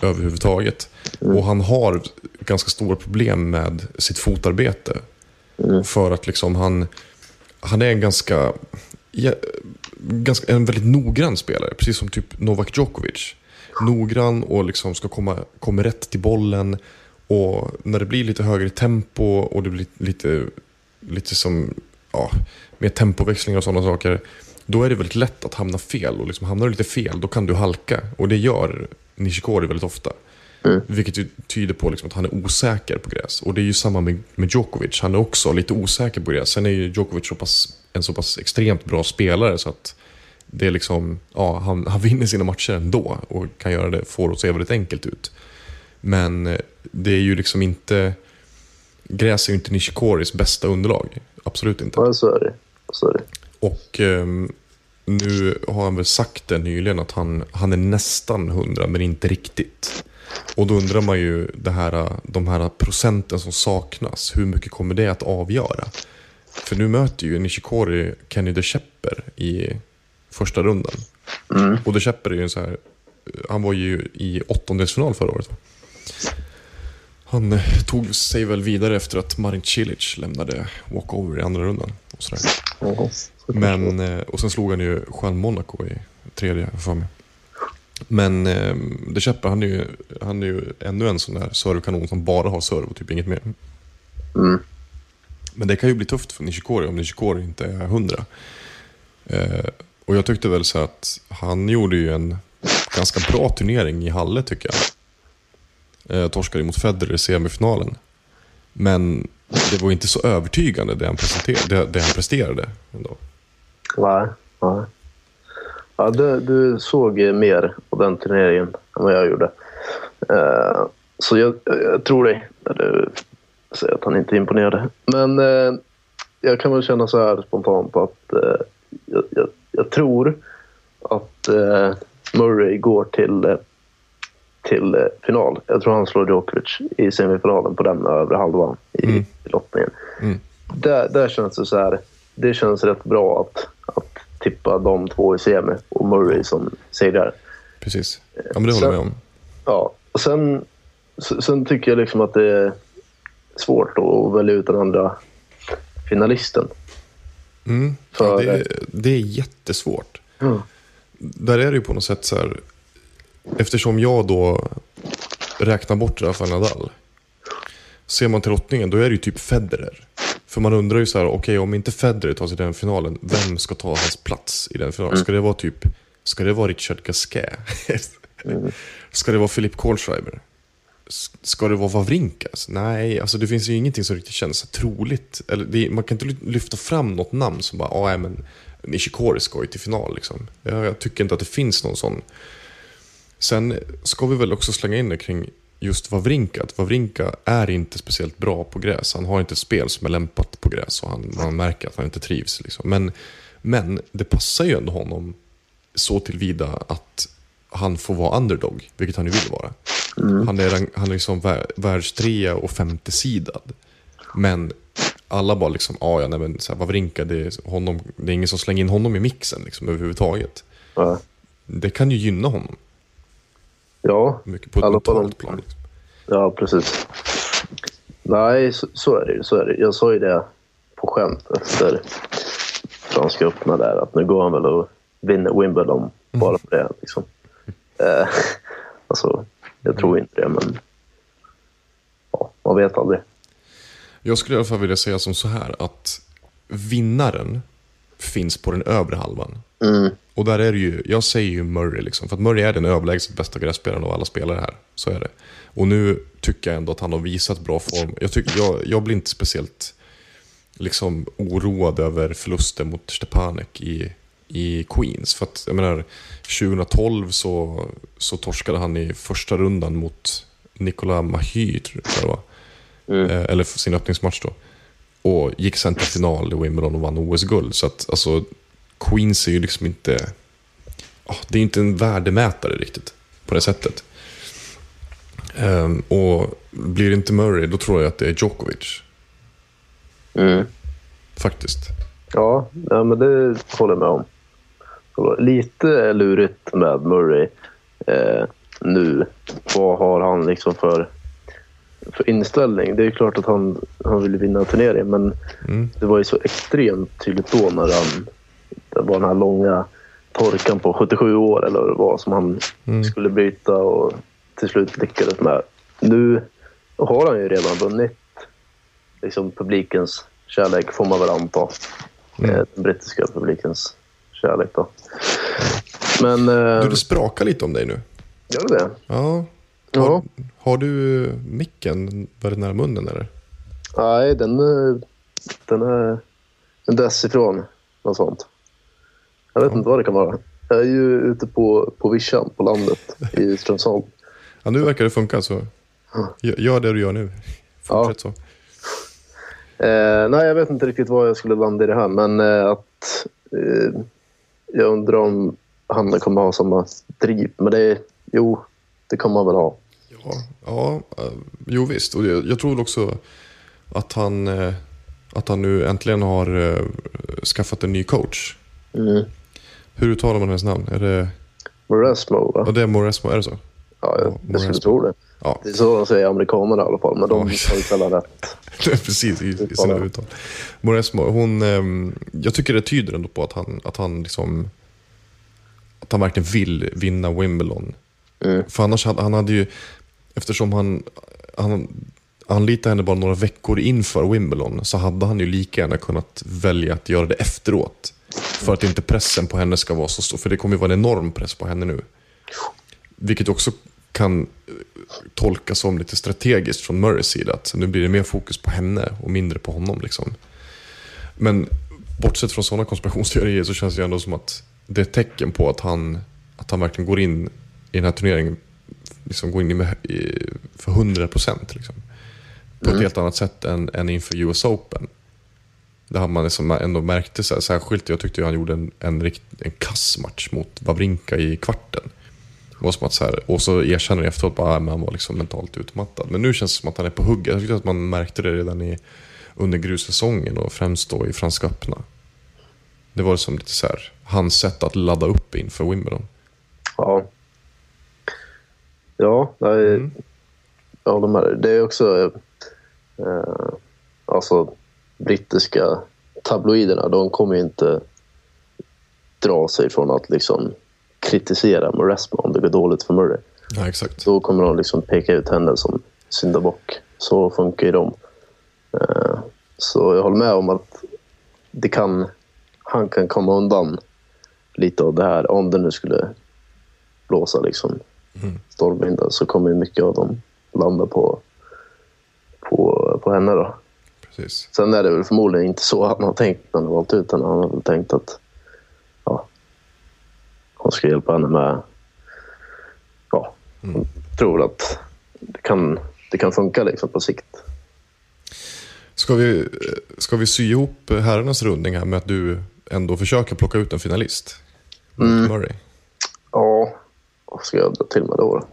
överhuvudtaget. Och han har ganska stora problem med sitt fotarbete. För att liksom han, han är en ganska, ganska, en väldigt noggrann spelare. Precis som typ Novak Djokovic. Noggrann och liksom ska komma, komma rätt till bollen. Och när det blir lite högre tempo och det blir lite, lite som, ja, mer tempoväxlingar och sådana saker. Då är det väldigt lätt att hamna fel. Och liksom hamnar du lite fel, då kan du halka. Och det gör Nishikori väldigt ofta. Vilket ju tyder på liksom att han är osäker på gräs. Och det är ju samma med, med Djokovic. Han är också lite osäker på gräs. Sen är ju Djokovic så pass, en så pass extremt bra spelare så att det är liksom, ja, han, han vinner sina matcher ändå och kan göra det, får det att se väldigt enkelt ut. Men eh, det är ju liksom inte, gräs är ju inte Nishikoris bästa underlag. Absolut inte. Ja, så är det. Så är det. Och ehm, nu har han väl sagt det nyligen att han, han är nästan hundra men inte riktigt. Och då undrar man ju det här, de här procenten som saknas, hur mycket kommer det att avgöra? För nu möter ju Nishikori Kenny De Shepper i första rundan. Och De Shepper är ju en så här, han var ju i åttondelsfinal förra året. Han eh, tog sig väl vidare efter att Marin Cilic lämnade walkover i andra rundan. Och, sådär. Jaha. Men, eh, och sen slog han ju Juan Monaco i tredje för mig. Men eh, De Shepper, han ju, han är ju ännu en sån där servkanon som bara har serve och typ inget mer. Mm. Men det kan ju bli tufft för Nishikori om Nishikori inte är hundra. Eh, och jag tyckte väl så att han gjorde ju en ganska bra turnering i Halle tycker jag. Eh, torskade mot Federer i semifinalen. Men det var inte så övertygande det han, det, det han presterade. Ändå. Nej, nej. Ja, du, du såg mer på den turneringen än vad jag gjorde. Eh, så jag, jag tror dig när du säger att han inte imponerade. Men eh, jag kan väl känna så här spontant att eh, jag, jag, jag tror att Murray går till, till final. Jag tror han slår Djokovic i semifinalen på den övre halvan i, Mm. lottningen. Mm. Där, där känns det så här. Det känns rätt bra att tippa de två i semi och Murray som segrare. Precis. Ja, men det håller jag med om. Ja, och sen, sen tycker jag liksom att det är svårt att välja ut den andra finalisten. Mm. Ja, det, det är jättesvårt. Ja. Där är det ju på något sätt så här. Eftersom jag då räknar bort Rafael Nadal. Ser man till lottningen, då är det ju typ Federer. För man undrar ju så här, okej om inte Federer tar sig den finalen, vem ska ta hans plats i den finalen? Ska det vara typ, ska det vara Richard Gasquet? Ska det vara Filip Kohlschreiber? Ska det vara Wawrinkas? Nej, alltså det finns ju ingenting som riktigt känns troligt. Eller det, man kan inte ly- lyfta fram något namn som bara, ah, nej men Nishikori ska ju till final liksom. Jag, jag tycker inte att det finns någon sån. Sen ska vi väl också slänga in det kring just Wawrinka. Att Wawrinka är inte speciellt bra på gräs. Han har inte ett spel som är lämpat på gräs och han, man märker att han inte trivs. Liksom. Men, men det passar ju ändå honom så tillvida att han får vara underdog, vilket han ju vill vara. Han är, han är liksom vär, världstrea och femte sidad. Men alla bara liksom, ah, ja, nej men så här, Wawrinka, det är, honom, det är ingen som slänger in honom i mixen liksom, överhuvudtaget. Ja. Det kan ju gynna honom ja, mycket på ett mentalt plan. Liksom. Ja, precis. Nej, så, så är det. Så är det. Jag sa ju det på skämt efter Franska öppna där att nu går han väl och vinner Wimbledon bara för det. Liksom. Eh, alltså, jag tror inte det, men ja, man vet aldrig. Jag skulle i alla fall vilja säga som så här att vinnaren finns på den övre halvan. Mm. Och där är det ju, jag säger ju Murray liksom, för att Murray är den överlägset bästa grässpelaren av alla spelare här. Så är det. Och nu tycker jag ändå att han har visat bra form. Jag, tycker, jag, jag blir inte speciellt liksom oroad över förlusten mot Stepanek i, i Queens. För att jag menar, 2012 så, så torskade han i första rundan mot Nicolas Mahy, tror jag det var. Eh, eller sin öppningsmatch då. Och gick sen till final i Wimbledon och vann OS-guld. Så att alltså, Queens är ju liksom inte... ah, det är inte en värdemätare riktigt på det sättet. Ehm, och blir det inte Murray, då tror jag att det är Djokovic. Mm. Faktiskt. Ja, ja, men det håller jag med om. Lite lurigt med Murray eh, nu. Vad har han liksom för, för inställning? Det är ju klart att han, han vill vinna turneringen men Mm. det var ju så extremt tydligt då när han, var den här långa torkan på 77 år eller vad det var som han Mm. skulle bryta och till slut lyckades med. Nu har han ju redan vunnit liksom publikens kärlek får man väl anta. Mm. Eh, Den brittiska publikens kärlek då. Men... Eh, Du, det sprakar lite om dig nu. gör det det? Ja. Ja. Har, har du micken väldigt nära munnen eller? Nej, den, eh, den är en dess ifrån. Något sånt. Jag vet inte vad det kan vara. Jag är ju ute på, på vischan på landet i Strömsholm. Ja, nu verkar det funka så gör, det du gör nu. Fortsätt så. Eh, nej, jag vet inte riktigt var jag skulle landa i det här, men eh, att eh, jag undrar om han kommer ha samma driv. Men det, jo, det kommer han väl ha. Ja, ja eh, jo visst. Och jag, jag tror också att han... eh, att han nu äntligen har eh, skaffat en ny coach. Mm. Hur uttalar man hennes namn? Är det, Moresmo, va? ja, det är Moresmo, är det så? Ja, jag, jag skulle tro det. Ja, Det är så de säger amerikanerna i alla fall, men de har uttalat rätt. precis i, i sina uttal. Moresmo, hon, ehm, jag tycker det tyder ändå på att han, att han liksom att han verkligen vill vinna Wimbledon. Mm. För annars hade han hade ju, eftersom han, han anlitade henne bara några veckor inför Wimbledon så hade han ju lika gärna kunnat välja att göra det efteråt. För att inte pressen på henne ska vara så stor, för det kommer ju vara en enorm press på henne nu. Vilket också kan eh, tolkas som lite strategiskt från Murrays sida. Att nu blir det mer fokus på henne och mindre på honom. Liksom. Men bortsett från sådana konspirationsteorier så känns det ju ändå som att det är ett tecken på att han, att han verkligen går in i den här turneringen liksom går in i med, i, för 100 procent. Liksom. På ett helt annat sätt än, än inför US Open. Där man liksom ändå märkte, så här, särskilt jag tyckte han gjorde en, en, rikt, en kass match mot Wawrinka i kvarten. Det var som att så här, och så erkänner jag efteråt bara att han var liksom mentalt utmattad. Men nu känns det som att han är på hugget. Jag tyckte att man märkte det redan i, under grussäsongen och främst då i Franska öppna. Det var som lite så här, hans sätt att ladda upp inför Wimbledon. Ja. Ja, nej, jag håller med dig. Det är också... Eh, alltså, brittiska tabloiderna, de kommer ju inte dra sig från att liksom kritisera Moresmo om det går dåligt för Murray. Ja, exakt. Då kommer de liksom peka ut henne som syndabock. Så funkar ju de. Eh, Så jag håller med om att det kan, han kan komma undan lite av det här. Om det nu skulle blåsa liksom stormvindar så kommer mycket av dem landa på, på, på henne. Då. Precis. Sen är det väl förmodligen inte så han har tänkt när han har valt ut henne. Han har väl tänkt att ja, hon ska hjälpa henne med... Ja, hon tror att det kan, det kan funka liksom på sikt. Ska vi, ska vi sy ihop herrarnas rundning här med att du ändå försöker plocka ut en finalist? Mot Murray. Ja, vad ska jag dra till med då?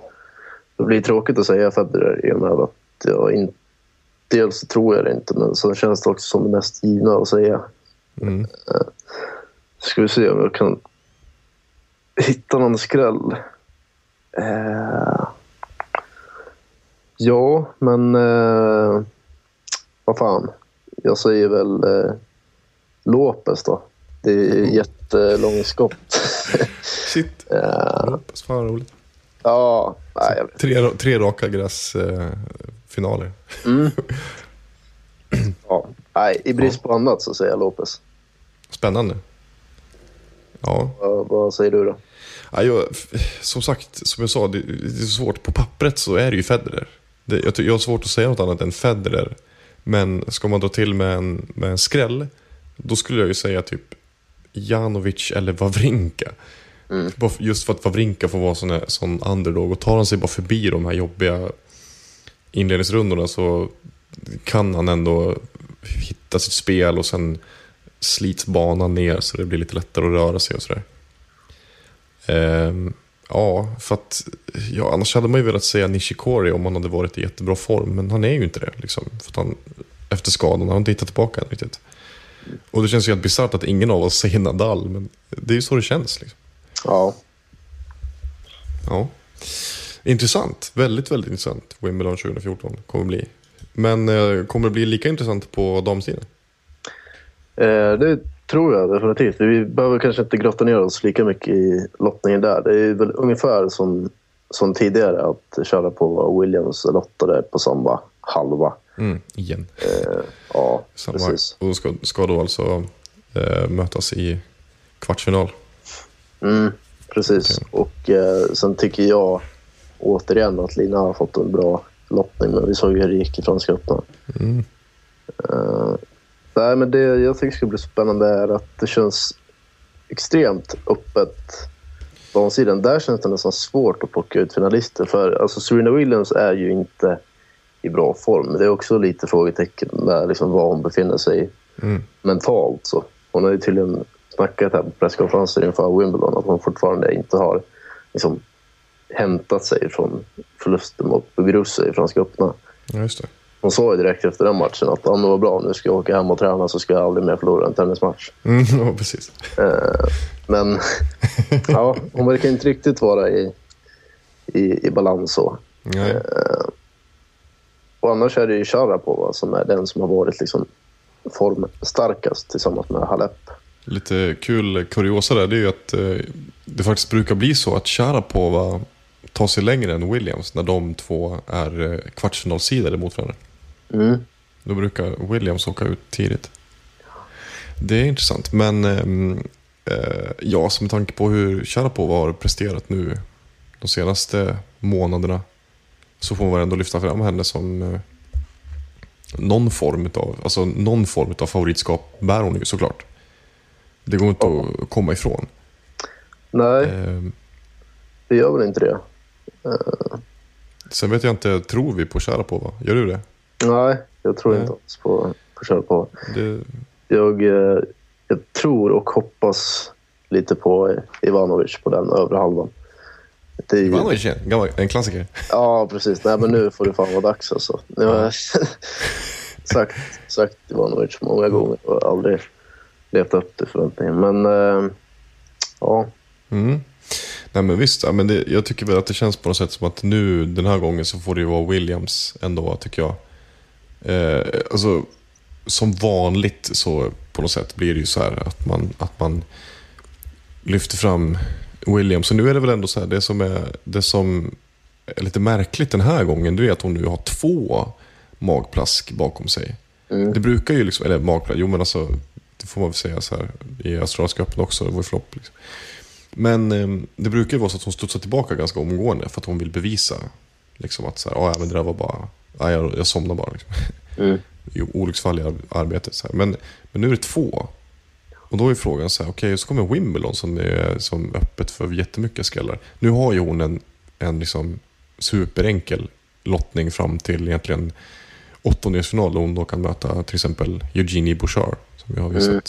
Det blir tråkigt att säga Federer i och med att jag inte... Dels tror jag det inte, men så känns det också som det mest givna att säga. Mm. Ska vi se om jag kan hitta någon skräll. Eh, ja, men eh, vad fan. Jag säger väl eh, Lopez då. Det är jättelång skott. Shit. eh, Hoppas fan roligt. ja, nej. Tre, tre raka gräsfinaler. Finaler. Ja, nej, I brist på annat så säger jag Lopez. Spännande. Ja. Vad, vad säger du då? Ja, jag, som sagt, som jag sa, det, det är svårt. På pappret så är det ju Federer. Det, jag, jag har svårt att säga något annat än Federer. Men ska man dra till med en, med en skräll, då skulle jag ju säga typ Janovic eller Wawrinka. För- Just för att Wawrinka får vara sån, sån underdog. Och tar han sig bara förbi de här jobbiga inledningsrundorna så kan han ändå hitta sitt spel och sen slits banan ner så det blir lite lättare att röra sig och sådär. Ehm, ja, för att ja, annars hade man ju velat säga Nishikori om han hade varit i jättebra form, men han är ju inte det. Liksom, för han, efter skadan har inte hittat tillbaka än riktigt. Och det känns ju helt bisarrt att ingen av oss säger Nadal, men det är ju så det känns. Liksom. Ja, Ja. Intressant, väldigt, väldigt intressant. Wimbledon 2014 kommer bli. Men eh, kommer det bli lika intressant på damsidan? eh, det tror jag definitivt. Vi behöver kanske inte grotta ner oss lika mycket i lottningen där. Det är väl ungefär som, som tidigare att köra på Williams lottade på samma halva. Mm, igen. Eh, ja, Samma. precis. Och ska, ska då alltså eh, mötas i kvartsfinal. Mm, precis. Och eh, sen tycker jag återigen att Lina har fått en bra lottning. Men vi såg ju hur det gick i Franska öppna. Mm. Eh, nej, men det jag tycker ska bli spännande är att det känns extremt öppet på damsidan. Där känns det nästan svårt att plocka ut finalister. För alltså, Serena Williams är ju inte i bra form. Det är också lite frågetecken med liksom, var hon befinner sig Mm. mentalt. Så. Hon har ju tydligen snackat här på presskonferenser inför Wimbledon att hon fortfarande inte har liksom, hämtat sig från förlusten mot Muguruza i Franska öppna. Ja, just det. hon sa ju direkt efter den matchen att om det var bra, nu ska jag åka hem och träna så ska jag aldrig mer förlora en tennismatch. Mm, ja, precis. Eh, men ja, hon verkar inte riktigt vara i, i, i balans så. Nej. Och annars är det ju Sharapova som är den som har varit liksom formstarkast tillsammans med Halep. Lite kul kuriosa där, det är ju att eh, det faktiskt brukar bli så att Sharapova tar sig längre än Williams när de två är eh, kvartsfinalsidade mot varandra. Mm. Då brukar Williams åka ut tidigt. Det är intressant, men ehm, eh, ja, som tanke på hur Sharapova har presterat nu de senaste månaderna så får man ändå lyfta fram henne som eh, någon form av, alltså någon form av favoritskap bär hon ju såklart. Det går inte att komma ifrån. Nej, Ehm, det gör väl inte det. sen vet jag inte, tror vi på Sharapova? Gör du det? Nej, jag tror Nej. inte alls på, på Sharapova. det Jag, eh, jag tror och hoppas lite på Ivanovic på den övre halvan. Det är ju- Ivanovic, en gammal- en klassiker. Ja, precis. Nej, men nu får det fan vara dags alltså. Nu har jag sagt, sagt Ivanovic många gånger och aldrig levt upp till förväntningen. Men eh, ja, Mm. Nej men visst, ja, men det, jag tycker väl att det känns på något sätt som att nu den här gången så får det ju vara Williams ändå tycker jag. Eh, alltså, som vanligt så på något sätt blir det ju så här att man, att man lyfter fram Williams. Så nu är det väl ändå så här, det som är, det som är lite märkligt den här gången, det är att hon nu har två magplask bakom sig. Det brukar ju liksom, eller magplask, jo men alltså, det får man väl säga så här i Australiska öppna också, det var ju flopp. Liksom. Men eh, det brukar vara så att hon studsar tillbaka ganska omgående för att hon vill bevisa liksom att så här, "Ja, ja, men det där var bara, ja, jag, jag somnar bara. Liksom. Mm. Olycksfall i ar- arbetet. Så här. Men, men nu är det två. Och då är frågan så här, okej, så kommer Wimbledon som är som öppet för jättemycket skallar. Nu har ju hon en, en liksom superenkel lottning fram till egentligen åttondelsfinal då hon då kan möta till exempel Eugenie Bouchard. Som vi har ju Mm.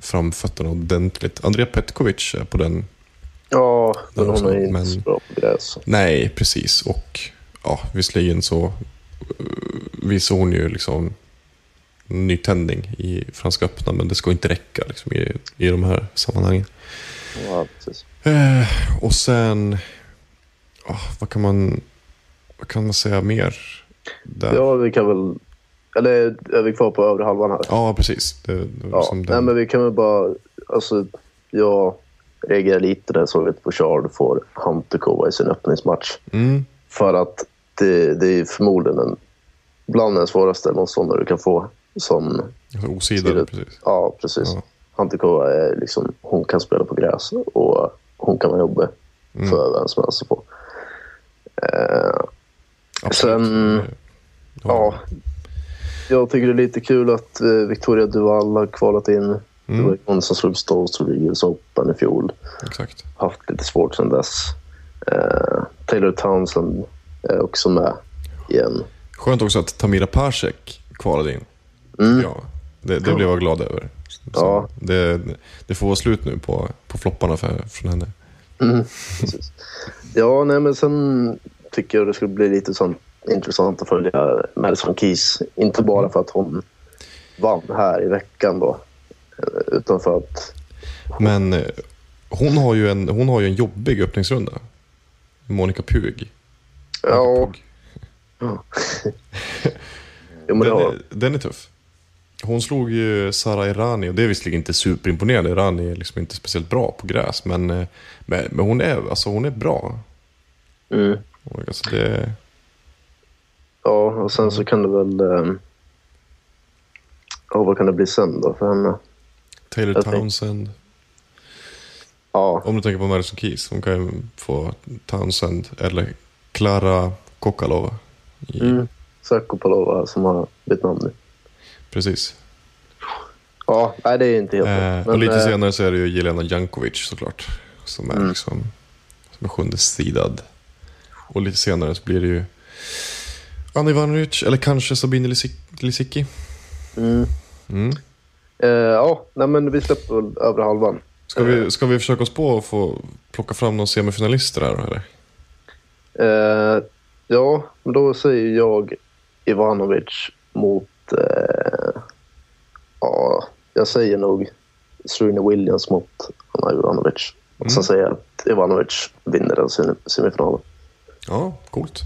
Framfötterna ordentligt. Andrea Petkovic är på den ja men Där också, hon är inte men- så bra på gräs. Nej, precis. Och ja, visserligen så uh, visar hon ju liksom nytändning i Franska öppna, men det ska inte räcka liksom, i, i de här sammanhangen. Ja, precis. Eh, och sen, ja, vad, kan man, vad kan man säga mer? Där? Ja, vi kan väl... Eller är vi kvar på övre halvan här? Ja, precis. Det, det Ja, som nej, den- men vi kan väl bara... Alltså, jag reagerar lite när jag såg att Bouchard får Hantukova i sin öppningsmatch. mm, För att det, det är förmodligen en, bland den svåraste motståndare du kan få. Som, alltså, osidad, Sidor. precis. ja, precis. Ja. Hantukova är liksom, hon kan spela på gräs och hon kan vara jobbig Mm. för vem som helst att få. Eh, sen- ja, jag tycker det är lite kul att eh, Victoria Duval har kvalat in. Det Mm. var ju hon som slog Stones Rodriguez Open i fjol. Exakt. Haft lite svårt sedan dess. Eh, Taylor Townsend är också med igen. Skönt också att Tamira Persek kvalade in. Mm. Ja, det, det blev jag glad över. Så Ja. det, det får vara slut nu på, på flopparna för, från henne. Mm. Ja, nej, men sen tycker jag det skulle bli lite sånt intressant att följa Madison Keys. Inte bara för att hon vann här i veckan då, utan för att... Men eh, hon har ju en, hon har ju en jobbig öppningsrunda. Monica Puig. Ja, men det Den, är, den är tuff. Hon slog ju Sara Irani och det är visserligen inte superimponerande. Irani är liksom inte speciellt bra på gräs. Men, eh, men, men hon, är, alltså, hon är bra. mm, Alltså, det, ja, och sen så kan det väl... Eh, ja, vad kan det bli sen då för henne? Taylor Jag tänk- Townsend. Ja, Om du tänker på Madison Keys. Hon kan ju få Townsend eller Klara Kokalova. I, mm, Sakopalova som har bytt namn nu. Precis. Ja, nej, det är inte helt Eh, och lite eh, senare så är det ju Jelena Jankovic såklart. Som är Mm. liksom som är sjunde sidad. Och lite senare så blir det ju Anna Ivanovic eller kanske Sabine Lisicki-. Mm. Mm. Eh, ja, nej, men vi släpper väl övre halvan. Ska, vi, ska vi försöka oss på att få plocka fram några semifinalister här eller? Eh, ja, men då säger jag Ivanovic mot... Eh, ja, jag säger nog Serena Williams mot Anna Ivanovic. Och sen säger jag att Ivanovic vinner den sem- semifinalen. Ja, coolt.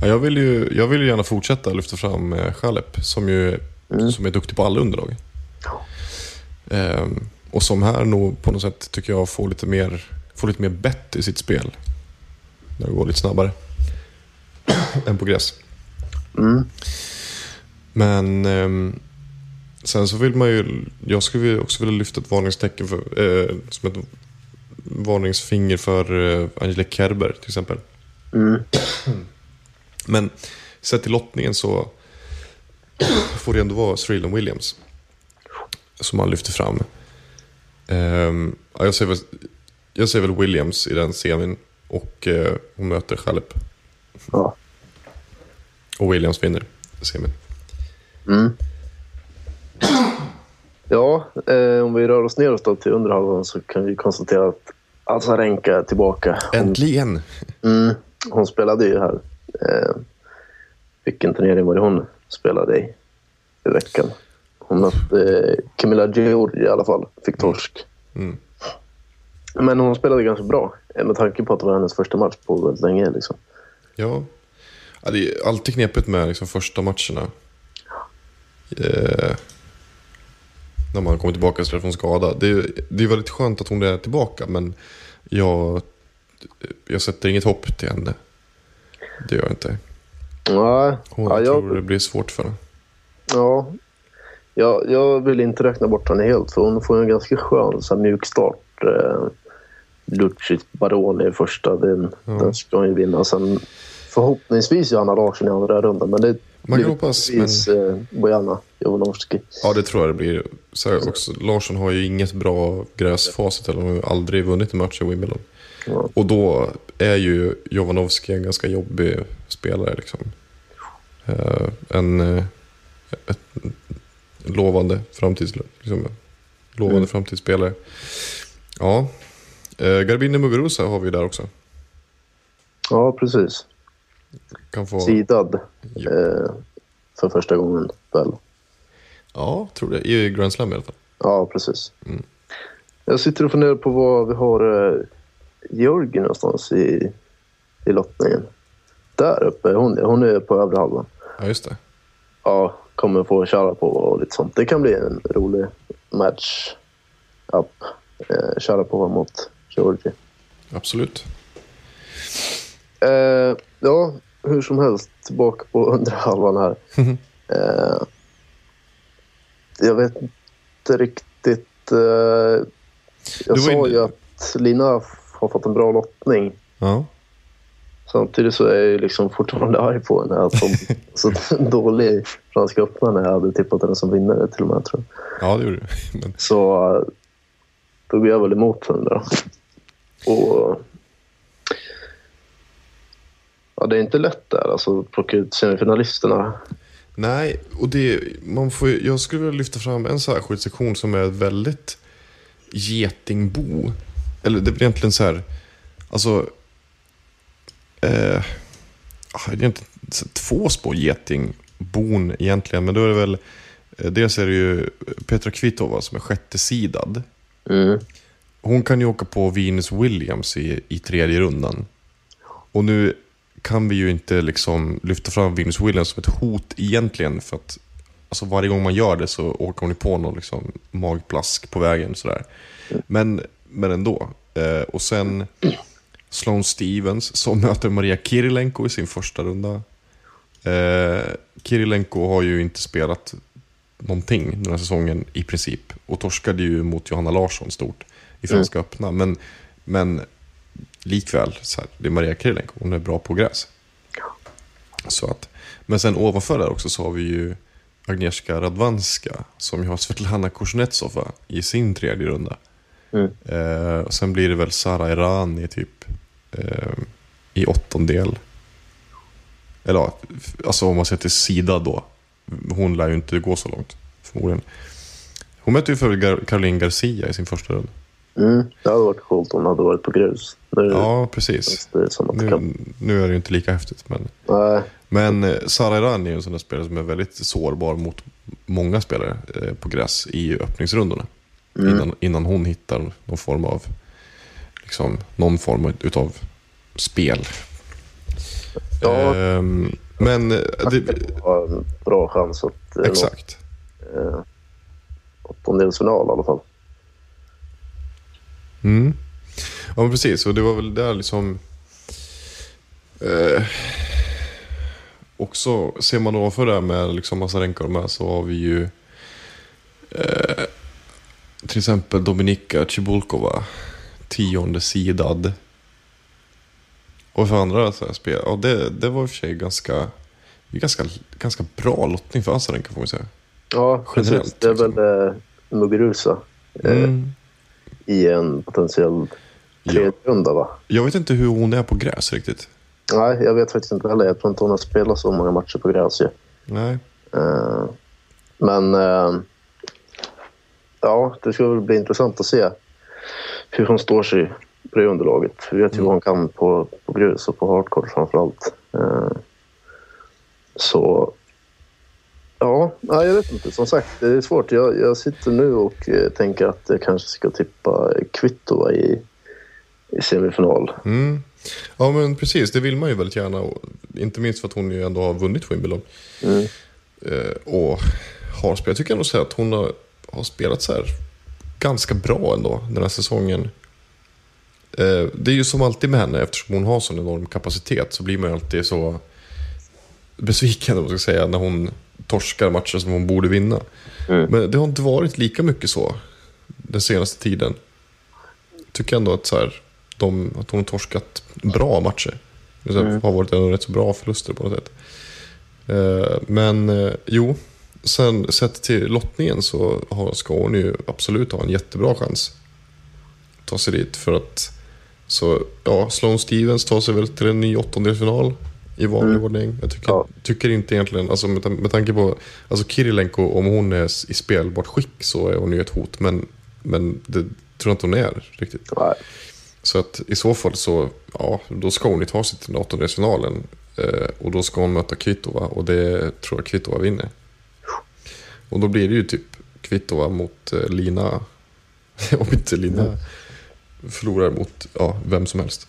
Ja, jag, vill ju, jag vill ju gärna fortsätta lyfta fram eh, Chalep som ju som är duktig på alla underlag. Ehm, och som här nog på något sätt tycker jag får lite mer, får lite mer bett i sitt spel. När det går lite snabbare än på gräs. Mm. Men ehm, sen så vill man ju, jag skulle också vilja lyfta ett varningstecken för, eh, som ett varningsfinger för eh, Angelique Kerber till exempel. Mm. Men sett till lottningen så får det ändå vara Streelan Williams som man lyfter fram. Ehm, ja, jag, ser väl, jag ser väl Williams i den semin och eh, hon möter Chalep. Ja. Och Williams vinner semin. Mm. Ja, eh, om vi rör oss neråt då till underhalvan så kan vi konstatera att Azarenka är tillbaka. Hon, Äntligen! mm, hon spelade ju här. Eh, vilken turnering var det hon spelade i i veckan? Hon mötte eh, Camilla Giorgi i alla fall. Fick torsk. Mm. Men hon spelade ganska bra med tanke på att det var hennes första match på väldigt länge. Liksom. Ja. ja, det är alltid knepigt med liksom, första matcherna. Eh, när man kommer tillbaka istället från skada. Det är, det är väldigt skönt att hon är tillbaka, men jag, jag sätter inget hopp till henne. Det gör jag inte. Nej, Hon, ja, jag jag, tror det blir svårt för henne. Ja, jag, jag vill inte räkna bort henne helt för hon får en ganska skön så här, mjuk start. Eh, Lucic Baroni i första, den, den ska hon ju vinna. Sen förhoppningsvis Johanna Larsson i andra rundan. Men det Man blir hoppas, förhoppningsvis, eh, Bojana Jovanovski. Ja, det tror jag det blir. Så också, Larsson har ju inget bra gräsfacit, eller hon har aldrig vunnit en match i Wimbledon. Ja. Och då är ju Jovanovski en ganska jobbig spelare. Liksom. Eh, en eh, lovande, framtids, liksom, lovande Mm. framtidsspelare. Ja, eh, Garbine Muguruza har vi där också. Ja, precis. Kan få, Sidad Ja. eh, för första gången väl. ja, tror det. I Grand Slam i alla fall. Ja, precis. Mm. Jag sitter och funderar på var vi har Georgi någonstans i, i lottningen. Där uppe, hon, hon är på övre halvan. Ja, just det. Ja, kommer få köra på och lite sånt. Det kan bli en rolig match up. Eh, köra på mot Georgi. Absolut. Eh, ja, hur som helst, tillbaka på undre halvan här. Eh, jag vet inte riktigt. Eh, jag sa ju att Lina har fått en bra lottning. Ja. Samtidigt så är jag ju liksom fortfarande arg på henne. Att hon så dålig Franska öppna när jag hade tippat henne som vinnare till och med. Tror jag. ja, det gjorde du. Men, Så då går jag väl emot henne då. Och ja, det är inte lätt där alltså plocka ut semifinalisterna. Nej, och det, man får, jag skulle vilja lyfta fram en särskild sektion som är ett väldigt getingbo. Eller det blir egentligen så här, alltså... Eh, ah, det är egentligen två spår getingbon egentligen, men då är det väl... eh, Dels är det ju Petra Kvitova som är sjätte sidad. Mm. Hon kan ju åka på Venus Williams i, i tredje rundan. Och nu kan vi ju inte liksom lyfta fram Venus Williams som ett hot egentligen. För att alltså varje gång man gör det så åker hon ju på någon liksom magplask på vägen. Sådär. Men, men ändå. Eh, och sen Sloane Stevens som möter Maria Kirilenko i sin första runda. Eh, Kirilenko har ju inte spelat någonting den här säsongen i princip. Och torskade ju mot Johanna Larsson stort i Franska öppna. Men, men likväl, så här, det är Maria Kirilenko, hon är bra på gräs. Så att, men sen ovanför där också så har vi ju Agnieszka Radwanska som ju har Svetlana Kuznetsova i sin tredje runda. Mm. Eh, och sen blir det väl Sara Errani typ eh, i åttondel. Eller ja, alltså om man ser till sida då. Hon lär ju inte gå så långt förmodligen. Hon mötte ju för Gar- Caroline Garcia i sin första runda. Mm. Det hade varit coolt om hon hade varit på grus. Nu Ja, precis. Nu, nu är det ju inte lika häftigt men Nej, Men eh, Sara Iran är ju en sån där spelare som är väldigt sårbar mot många spelare eh, på gräs i öppningsrundorna. Innan, innan hon hittar någon form av, liksom, någon form utav spel. Ja. Ehm, men eh, det, var en bra chans att eh, exakt. eh, åttondelsfinal i alla fall. Mm. Ja men precis, och det var väl där liksom... Eh, också, ser man ovanför det här med liksom Masarenko och de här så har vi ju eh, till exempel Dominika Cibulkova, tionde sidad. Och för andra så här spel, ja det, det var i och för sig ganska, ganska, ganska bra lottning för Azarenka får man säga. Ja, precis. Generellt, Det är väl eh, Muguruza eh, Mm. i en potentiell tredje runda va? Jag vet inte hur hon är på gräs riktigt. Nej, jag vet faktiskt inte heller. Jag tror inte hon har spelat så många matcher på gräs ju. Nej. Eh, men eh, ja, det ska väl bli intressant att se hur hon står sig på det underlaget. Vi vet ju vad hon kan på, på grus och på hardcore framför allt. Eh, så ja, nej, jag vet inte. Som sagt, det är svårt. Jag, jag sitter nu och eh, tänker att jag kanske ska tippa Kvitova i, i semifinal. Mm. Ja men precis, det vill man ju väldigt gärna. Och inte minst för att hon ju ändå har vunnit Wimbledon. Mm. Eh, och har spelat. Jag tycker ändå att hon har, har spelat så här ganska bra ändå den här säsongen. Eh, det är ju som alltid med henne, eftersom hon har sån enorm kapacitet så blir man ju alltid så besviken om man ska säga, när hon torskar matcher som hon borde vinna. Mm. Men det har inte varit lika mycket så den senaste tiden. Tycker ändå att, så här, de, att hon har torskat bra matcher. Det har varit ändå rätt så bra förluster på något sätt. Eh, Men eh, jo, sen sett till lottningen så har, ska hon ju absolut ha en jättebra chans att ta sig dit. För att så, ja, Sloane Stevens tar sig väl till en ny åttondelsfinal i vanlig ordning. Jag tycker, Ja. tycker inte egentligen, alltså med, med tanke på, alltså Kirilenko om hon är i spelbart skick så är hon ju ett hot. Men, men det tror jag inte hon är riktigt. Nej. Så att i så fall så, ja, då ska hon ju ta sig till den åttondelsfinalen. Eh, och då ska hon möta Kvitova och det tror jag Kvitova vinner. Och då blir det ju typ Kvitova mot eh, Lina. Om inte Lina förlorar mot ja, vem som helst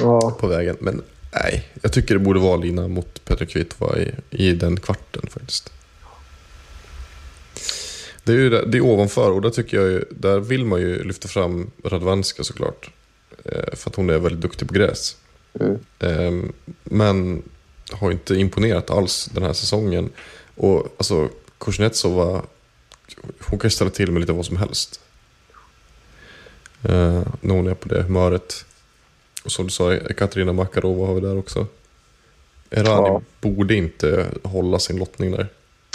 Ja, på vägen. Men nej, jag tycker det borde vara Lina mot Petra Kvitova i, i den kvarten faktiskt. Det är ju där- det är ovanför och där tycker jag ju, där vill man ju lyfta fram Radwanska såklart. Eh, för att hon är väldigt duktig på gräs. Mm. Eh, men har inte imponerat alls den här säsongen. Och alltså Kuznetsova, hon kan ställa till med lite vad som helst. Eh, när hon är på det humöret. Och som du sa, Katarina Makarova har vi där också. Erani Ja. borde inte hålla sin lottning där.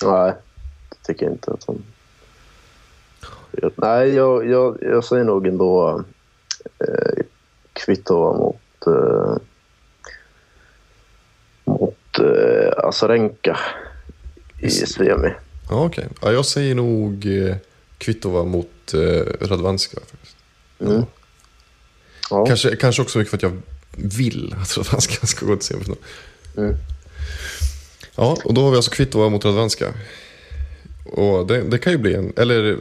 nej. Det tycker jag inte att hon... Nej, jag, jag, jag säger nog ändå eh, Kvitova mot, eh, mot eh, Azarenka i semi. Ja, okej. Ja, jag säger nog eh, Kvitova mot eh, Radwanska. Faktiskt. Mm. Ja. Kanske, kanske också mycket för att jag vill att Radwanska ska gå till semifinal. Mm. Ja, och då har vi alltså Kvitova mot Radwanska. Och det, det kan ju bli en, eller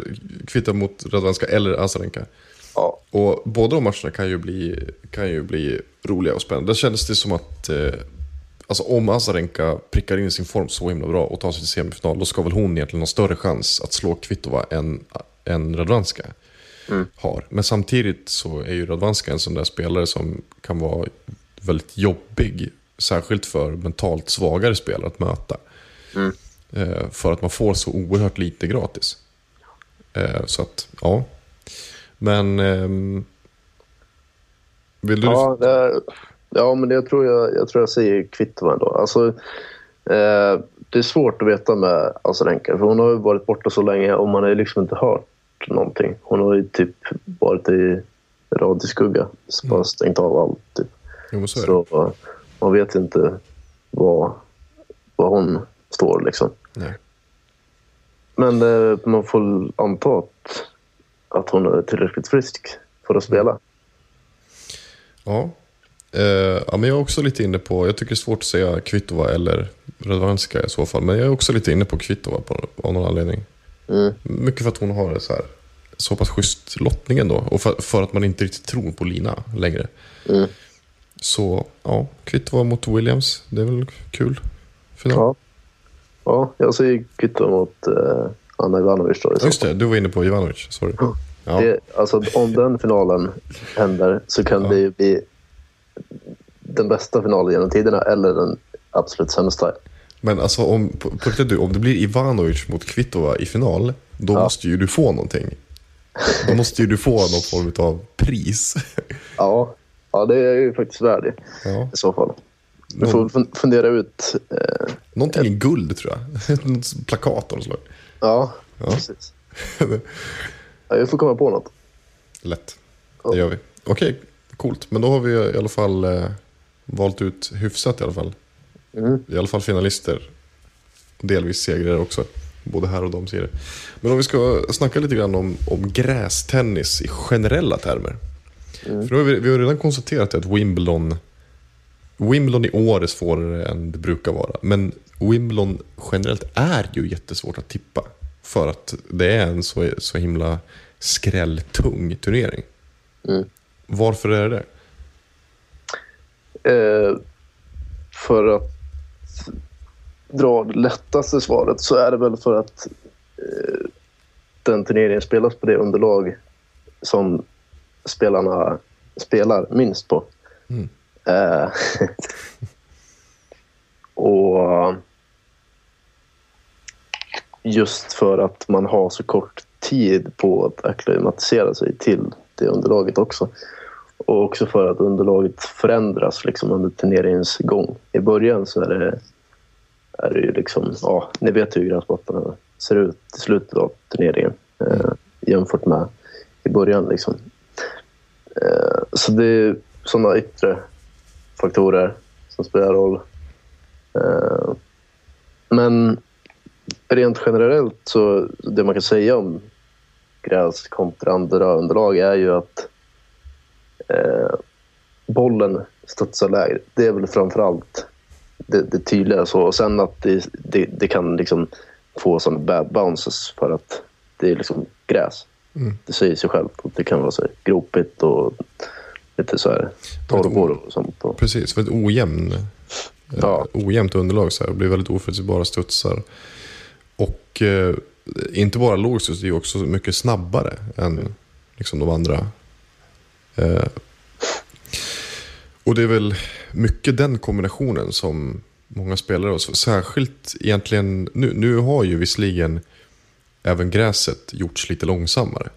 Kvitova mot Radwanska eller Azarenka. ja. Och båda de matcherna kan ju bli, kan ju bli roliga och spännande. Där kändes det som att eh, alltså om Azarenka prickar in sin form så himla bra och tar sig till semifinal, då ska väl hon egentligen ha större chans att slå Kvitova än, än Radwanska har. Men samtidigt så är ju Radwanska en sån där spelare som kan vara väldigt jobbig, särskilt för mentalt svagare spelare att möta. Eh, för att man får så oerhört lite gratis. Eh, så att, ja. Men... ehm, vill du... Ja, det ja, men det, jag, tror jag, jag tror jag säger Kvitova ändå. Alltså, eh, det är svårt att veta med Azarenka, för hon har ju varit borta så länge och man har liksom inte hört någonting. Hon har ju typ varit i radioskugga, så bara stängt av allt. Typ. Jo, så. Så eh, man vet inte vad, vad hon står liksom. Nej. Men eh, man får anta att, att hon är tillräckligt frisk för att spela. Ja. Eh, ja, men jag är också lite inne på, jag tycker det är svårt att säga Kvitova eller Radwanska i så fall. Men jag är också lite inne på Kvitova på, av någon anledning. Mm. Mycket för att hon har så, här, så pass schysst lottning ändå. Och för, för att man inte riktigt tror på Lina längre. Mm. Så ja, Kvitova mot Williams, det är väl kul. Final. Ja. ja, jag säger kvitto mot eh, Anna Ivanovic. Då, Just det, du var inne på Ivanovic. Sorry. Ja. Det, alltså, om den finalen händer så kan Ja. det ju bli den bästa finalen genom tiderna eller den absolut sämsta. Men alltså om, på, på riktigt, du, om det blir Ivanovic mot Kvitova i final, då Ja. måste ju du få någonting. Då måste ju du få någon form av pris. Ja, ja det är ju faktiskt värd det Ja. i så fall. Vi får fundera ut. Eh, Någonting i guld tror jag. Något plakat av något slag. ja, Ja. precis. Ja, vi får komma på något. Lätt. Ja. Det gör vi. Okej, coolt. Men då har vi i alla fall eh, valt ut hyfsat i alla fall. Mm. I alla fall finalister. Delvis segrare också. Både här och damserier. Men om vi ska snacka lite grann om, om grästennis i generella termer. För då har vi, vi har redan konstaterat att Wimbledon, Wimbledon i år är svårare än det brukar vara. Men Wimbledon generellt är ju jättesvårt att tippa. För att det är en så, så himla skrälltung turnering. Mm. Varför är det? Eh, för att dra det lättaste svaret så är det väl för att eh, den turneringen spelas på det underlag som spelarna spelar minst på. Mm. Eh, och just för att man har så kort tid på att acklimatisera sig till det underlaget också. Och också för att underlaget förändras liksom under turneringens gång. I början så är det, är det ju liksom, ja, ni vet hur gräsmattorna ser ut i slutet av turneringen eh, jämfört med i början. Liksom. Eh, så det är sådana yttre faktorer som spelar roll. Eh, men rent generellt så det man kan säga om gräs kontra andra underlag är ju att eh, bollen studsar lägre. Det är väl framför allt det, det tydliga så. Och sen att det, det, det kan liksom få sådana bad bounces för att det är liksom gräs. Mm. Det säger sig självt att det kan vara så här gropigt och lite så här torrhår och sånt. Och, Precis, för ett ojämn, Ja. eh, ojämnt underlag så här, det blir väldigt oförutsägbara studsar. Och eh, inte bara låg studs, det är också mycket snabbare än liksom, de andra. Eh, och det är väl mycket den kombinationen som många spelare, och så- särskilt egentligen, nu, nu har ju visserligen även gräset gjorts lite långsammare.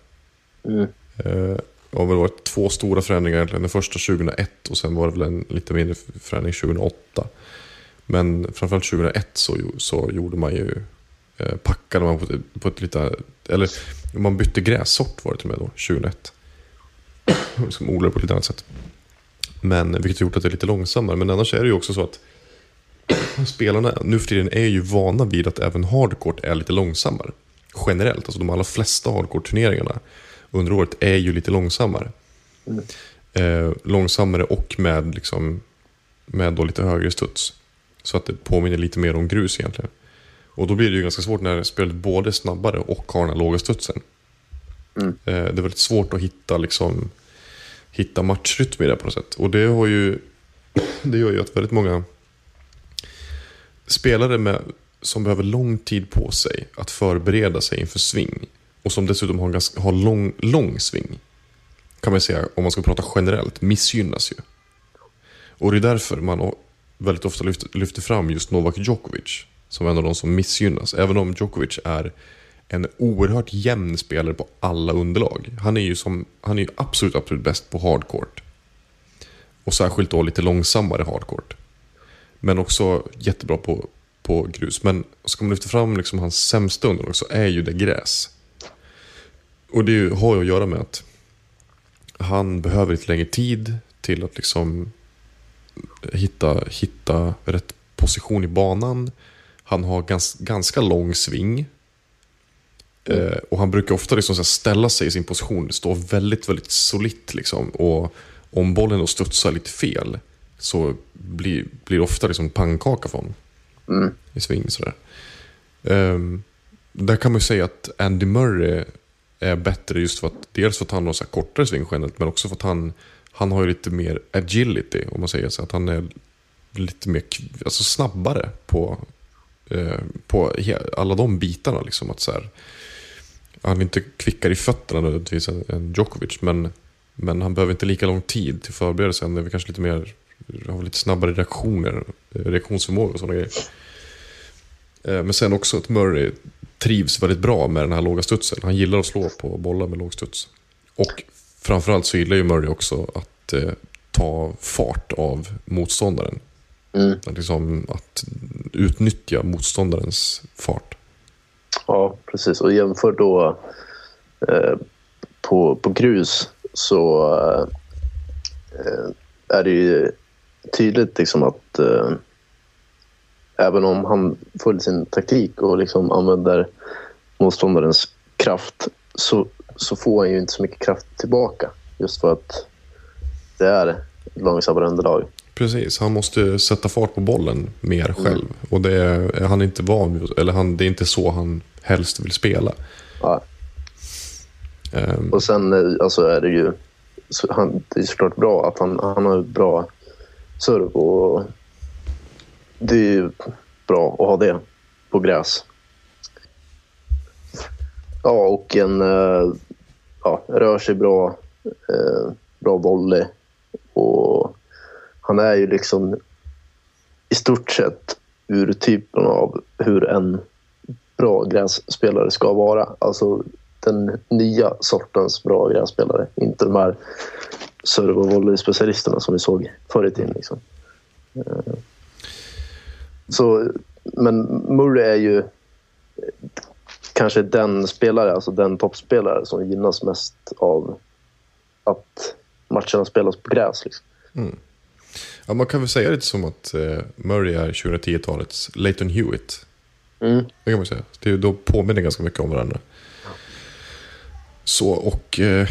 mm, Eh, Det har väl varit två stora förändringar egentligen. Den första 2001 och sen var det väl en lite mindre förändring 2008. Men framförallt 2001 så, så gjorde man ju, packade man på ett, på ett lite, eller man bytte grässort var det till och med då, 2001. Som odlade på ett lite annat sätt. Men vilket har gjort att det är lite långsammare. Men annars är det ju också så att spelarna nu för tiden är ju vana vid att även hardcourt är lite långsammare. Generellt, alltså de allra flesta hardcourt-turneringarna under året är ju lite långsammare. Eh, långsammare och med, liksom, med då lite högre studs. Så att det påminner lite mer om grus egentligen. Och då blir det ju ganska svårt när spelet både är snabbare och har den här låga studsen. Mm. Eh, det är väldigt svårt att hitta, liksom, hitta matchrytm i det på något sätt. Och det, har ju, det gör ju att väldigt många spelare med, som behöver lång tid på sig att förbereda sig inför sving och som dessutom har, ganska, har lång, lång sving kan man säga, om man ska prata generellt, missgynnas ju. Och det är därför man väldigt ofta lyfter, lyfter fram just Novak Djokovic som en av de som missgynnas. Även om Djokovic är en oerhört jämn spelare på alla underlag. Han är ju, som, han är ju absolut, absolut bäst på hardcourt. Och särskilt då lite långsammare hardcourt. Men också jättebra på, på grus. Men ska man lyfta fram liksom hans sämsta underlag så är ju det gräs. Och det ju- har ju att göra med att han behöver lite längre tid till att liksom hitta, hitta rätt position i banan. Han har gans, ganska lång sving. Eh, och han brukar ofta liksom ställa sig i sin position, stå väldigt, väldigt solitt liksom. Och, om bollen då studsar lite fel så blir, blir det ofta liksom pannkaka för honom. Mm. I sving sådär. Um, där kan man ju säga att Andy Murray är bättre just för att dels för att han har så här kortare sving generellt, men också för att han, han har ju lite mer agility om man säger så. Att han är lite mer alltså snabbare på, eh, Eh, på alla de bitarna. Liksom, att så här, han är inte kvickare i fötterna nödvändigtvis än, Djokovic, men, men han behöver inte lika lång tid till förberedelse. Han är kanske lite mer, har lite snabbare reaktioner, eh, reaktionsförmåga och sådana grejer. Eh, men sen också att Murray trivs väldigt bra med den här låga studsen. Han gillar att slå på bollar med låg studs. Och framförallt så gillar ju Murray också att eh, ta fart av motståndaren. Mm. Att, liksom, att utnyttja motståndarens fart. Ja, precis. Och jämför då eh, på, på grus så eh, är det ju tydligt liksom att eh, även om han följer sin taktik och liksom använder motståndarens kraft så, så får han ju inte så mycket kraft tillbaka. Just för att det är långsammare underlag. Precis, han måste sätta fart på bollen mer själv. Och det är, är han inte van eller han, det är inte så han helst vill spela. Ja. Ehm, Och sen eh, alltså, är det ju så han, det är såklart bra att han, han har bra serv och det är ju bra att ha det på gräs. Ja, och en eh, ja, rör sig bra, eh, bra volley och han är ju liksom i stort sett ur typen av hur en bra grässpelare ska vara. Alltså den nya sortens bra grässpelare. Inte de här serve och volleyspecialisterna som vi såg förr i tiden. Liksom. Eh, så, men Murray är ju kanske den spelare, alltså den toppspelare som gynnas mest av att matcherna spelas på gräs. Liksom. Mm ja, man kan väl säga lite som att eh, Murray är 2010-talets Leighton Hewitt. Mm. Det kan man säga. Det, då påminner ganska mycket om varandra. Så och... Eh,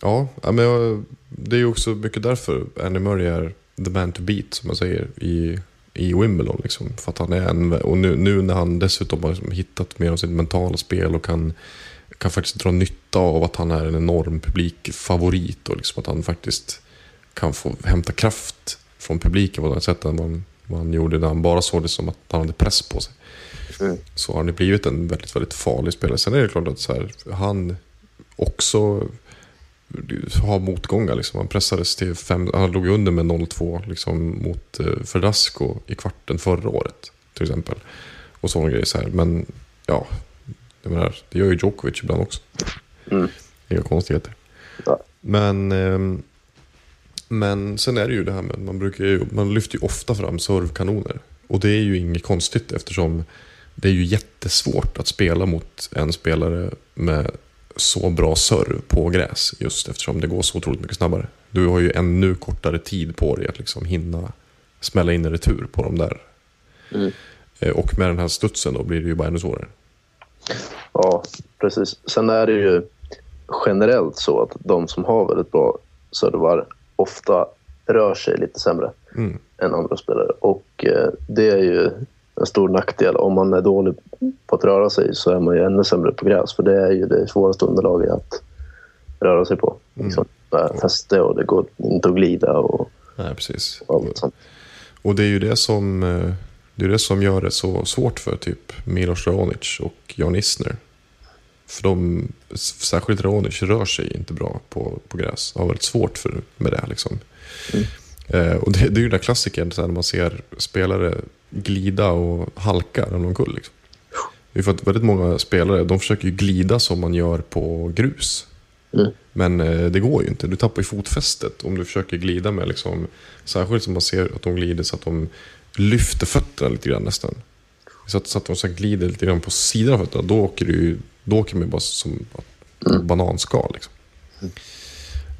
ja, men jag, det är ju också mycket därför Andy Murray är the man to beat, som man säger, i, i Wimbledon. Liksom. För att han är en, och nu, nu när han dessutom har liksom hittat mer av sitt mentala spel och kan, kan faktiskt dra nytta av att han är en enorm publikfavorit och liksom att han faktiskt kan få hämta kraft från publiken på annat sätt än vad han gjorde när han bara såg det som att han hade press på sig Mm. så har ju blivit en väldigt, väldigt farlig spelare. Sen är det klart att så här, han också har motgångar. Liksom. Han pressades till fem, han låg under med 0-2 liksom, mot eh, Verdasco i kvarten förra året. Till exempel. Och sådana grejer. Så här. Men ja, jag menar, det gör ju Djokovic ibland också. Mm. Inga konstigheter. Ja. Men, ehm, men sen är det ju det här med, man, brukar ju, man lyfter ju ofta fram servkanoner. Och det är ju inget konstigt eftersom det är ju jättesvårt att spela mot en spelare med så bra serv på gräs. Just eftersom det går så otroligt mycket snabbare. Du har ju ännu kortare tid på dig att liksom hinna smälla in en retur på dem där. Mm. Eh, Och med den här studsen då blir det ju bara ännu svårare. Ja, precis. Sen är det ju generellt så att de som har väldigt bra servar ofta rör sig lite sämre Mm. än andra spelare. Och eh, det är ju en stor nackdel. Om man är dålig på att röra sig så är man ju ännu sämre på gräs. För det är ju det svåraste underlaget att röra sig på. Liksom, med fäste och det går inte att glida och Nej, precis. allt sånt. Och det är ju det som, eh, det är det som gör det så svårt för typ Milos Raonic och Jan Isner. För de, särskilt Raonic, rör sig inte bra på, på gräs. Har väldigt svårt för, med det. Liksom. Eh, och det, det är ju den där klassikern när man ser spelare glida och halka omkull. Liksom. Det är för att väldigt många spelare de försöker ju glida som man gör på grus. Mm. Men eh, det går ju inte. Du tappar ju fotfästet om du försöker glida med liksom, särskilt som man ser att de glider så att de lyfter fötterna lite grann nästan. Så att, så att de så glider lite grann på sidan av fötterna, då åker, du, ju- då åker man ju bara som bananskal. Liksom.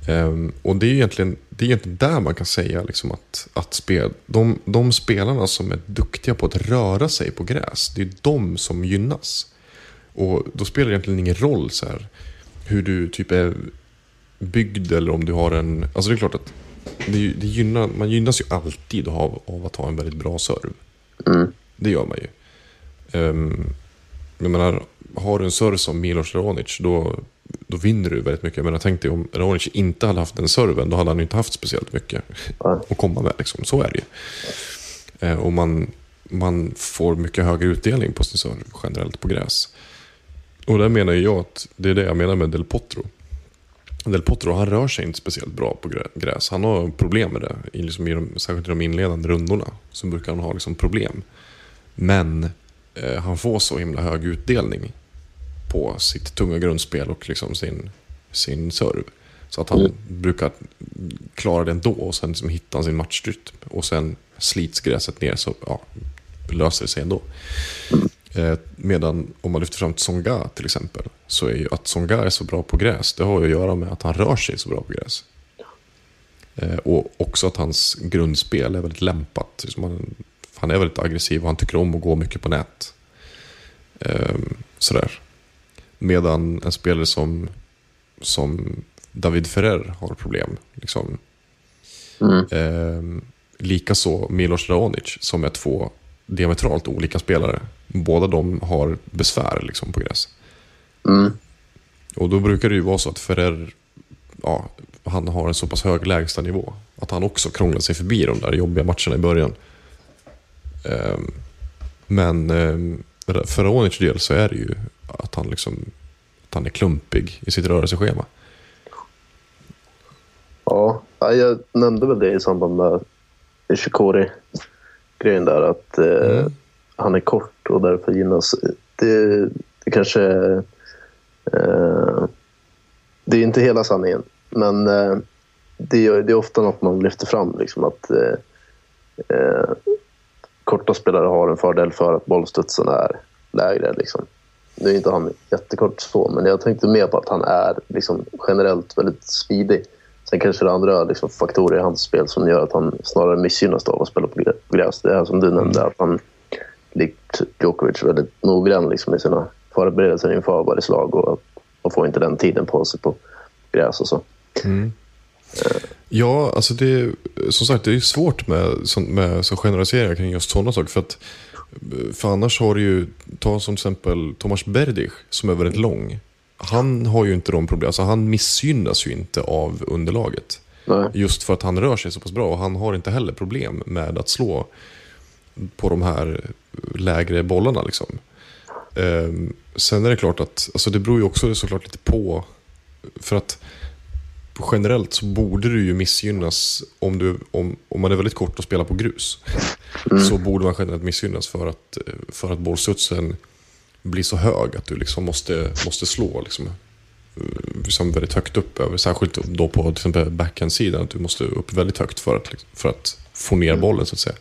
Ehm, och det är ju egentligen, det är egentligen där man kan säga liksom att, att spel, de, de spelarna som är duktiga på att röra sig på gräs, det är de som gynnas. Och då spelar det egentligen ingen roll så här, hur du typ är byggd eller om du har en... Alltså det är klart att det, det gynnar, man gynnas ju alltid av, av att ha en väldigt bra serv. Mm. Det gör man ju. Um, jag menar, har du en serv som Milos Raonic, då, då vinner du väldigt mycket. Jag menar, tänk dig om Raonic inte hade haft den serven, då hade han inte haft speciellt mycket Ja. att komma med. Liksom. Så är det ju. Eh, och man, man får mycket högre utdelning på sin serv generellt på gräs. Och där menar jag att det är det jag menar med Del Potro. Del Potro, han rör sig inte speciellt bra på grä- gräs. Han har problem med det, i liksom i de, särskilt i de inledande rundorna. Så brukar han ha liksom problem. Men eh, han får så himla hög utdelning på sitt tunga grundspel och liksom sin, sin serv. Så att han Mm. brukar klara det ändå och sen liksom hittar han sin matchrytm. Och sen slits gräset ner så ja, löser det sig ändå. Eh, medan om man lyfter fram Tsonga till exempel. Så är ju att Tsonga är så bra på gräs. Det har ju att göra med att han rör sig så bra på gräs. Eh, och också att hans grundspel är väldigt lämpat. Liksom han, han är väldigt aggressiv och han tycker om att gå mycket på nät. Eh, sådär. Medan en spelare som, som David Ferrer har problem. Liksom. Mm. Eh, Likaså Milos Raonic som är två diametralt olika spelare. Båda de har besvär liksom, på gräs. Mm. Och då brukar det ju vara så att Ferrer, ja, han har en så pass hög lägstanivå. Att han också krånglar sig förbi de där jobbiga matcherna i början. Ehm, men ehm, för Raonic del så är det ju att han, liksom, att han är klumpig i sitt rörelseschema. Ja, ja, jag nämnde väl det i samband med Ishikori-grejen där. Att eh, Mm. han är kort och därför gynnas. Det, det kanske... Eh, det är inte hela sanningen. Men eh, det, är- det är ofta något man lyfter fram. Liksom, att eh, eh, korta spelare har en fördel för att bollstudsen är lägre. Liksom. Nu är inte han jättekort så, men jag tänkte mer på att han är liksom, generellt väldigt smidig. Sen kanske det är andra liksom, faktorer i hans spel som gör att han snarare missgynnas av att spela på gräs. Det här som du nämnde, att han likt Djokovic är väldigt noggrann liksom, i sina förberedelser inför varje slag och och får inte den tiden på sig på gräs och så. Mm. Ja, alltså det är, som sagt det är svårt med, med så generaliseringar kring just sådana saker. För, att, för annars har du ju, ta som till exempel Tomas Berdych som är väldigt lång. Han har ju inte de problem, alltså han missgynnas ju inte av underlaget. Nej. Just för att han rör sig så pass bra och han har inte heller problem med att slå på de här lägre bollarna. Liksom. Ehm, sen är det klart att, alltså det beror ju också såklart lite på, för att generellt så borde du ju missgynnas om, du, om, om man är väldigt kort och spelar på grus. Så borde man generellt missgynnas för att, för att bollstudsen blir så hög att du liksom måste, måste slå liksom, liksom väldigt högt upp. Över, särskilt då på till exempel backhand-sidan. Att du måste upp väldigt högt för att, liksom- för att få ner bollen så att säga.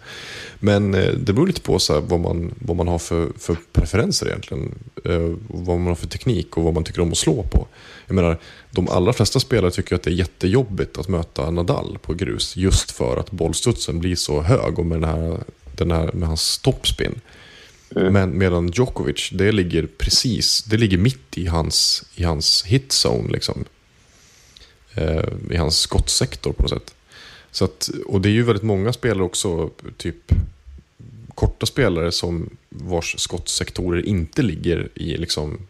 Men eh, det beror lite på så här, vad, man, vad man har för, för preferenser egentligen. Eh, vad man har för teknik och vad man tycker om att slå på. Jag menar, de allra flesta spelare tycker att det är jättejobbigt att möta Nadal på grus. Just för att bollstudsen blir så hög och med, den här, den här, med hans topspin. Men medan Djokovic, det ligger precis, det ligger mitt i hans, i hans hitzone liksom. Eh, I hans skottsektor på något sätt. Så att, och det är ju väldigt många spelare också, typ korta spelare som vars skottsektorer inte ligger i liksom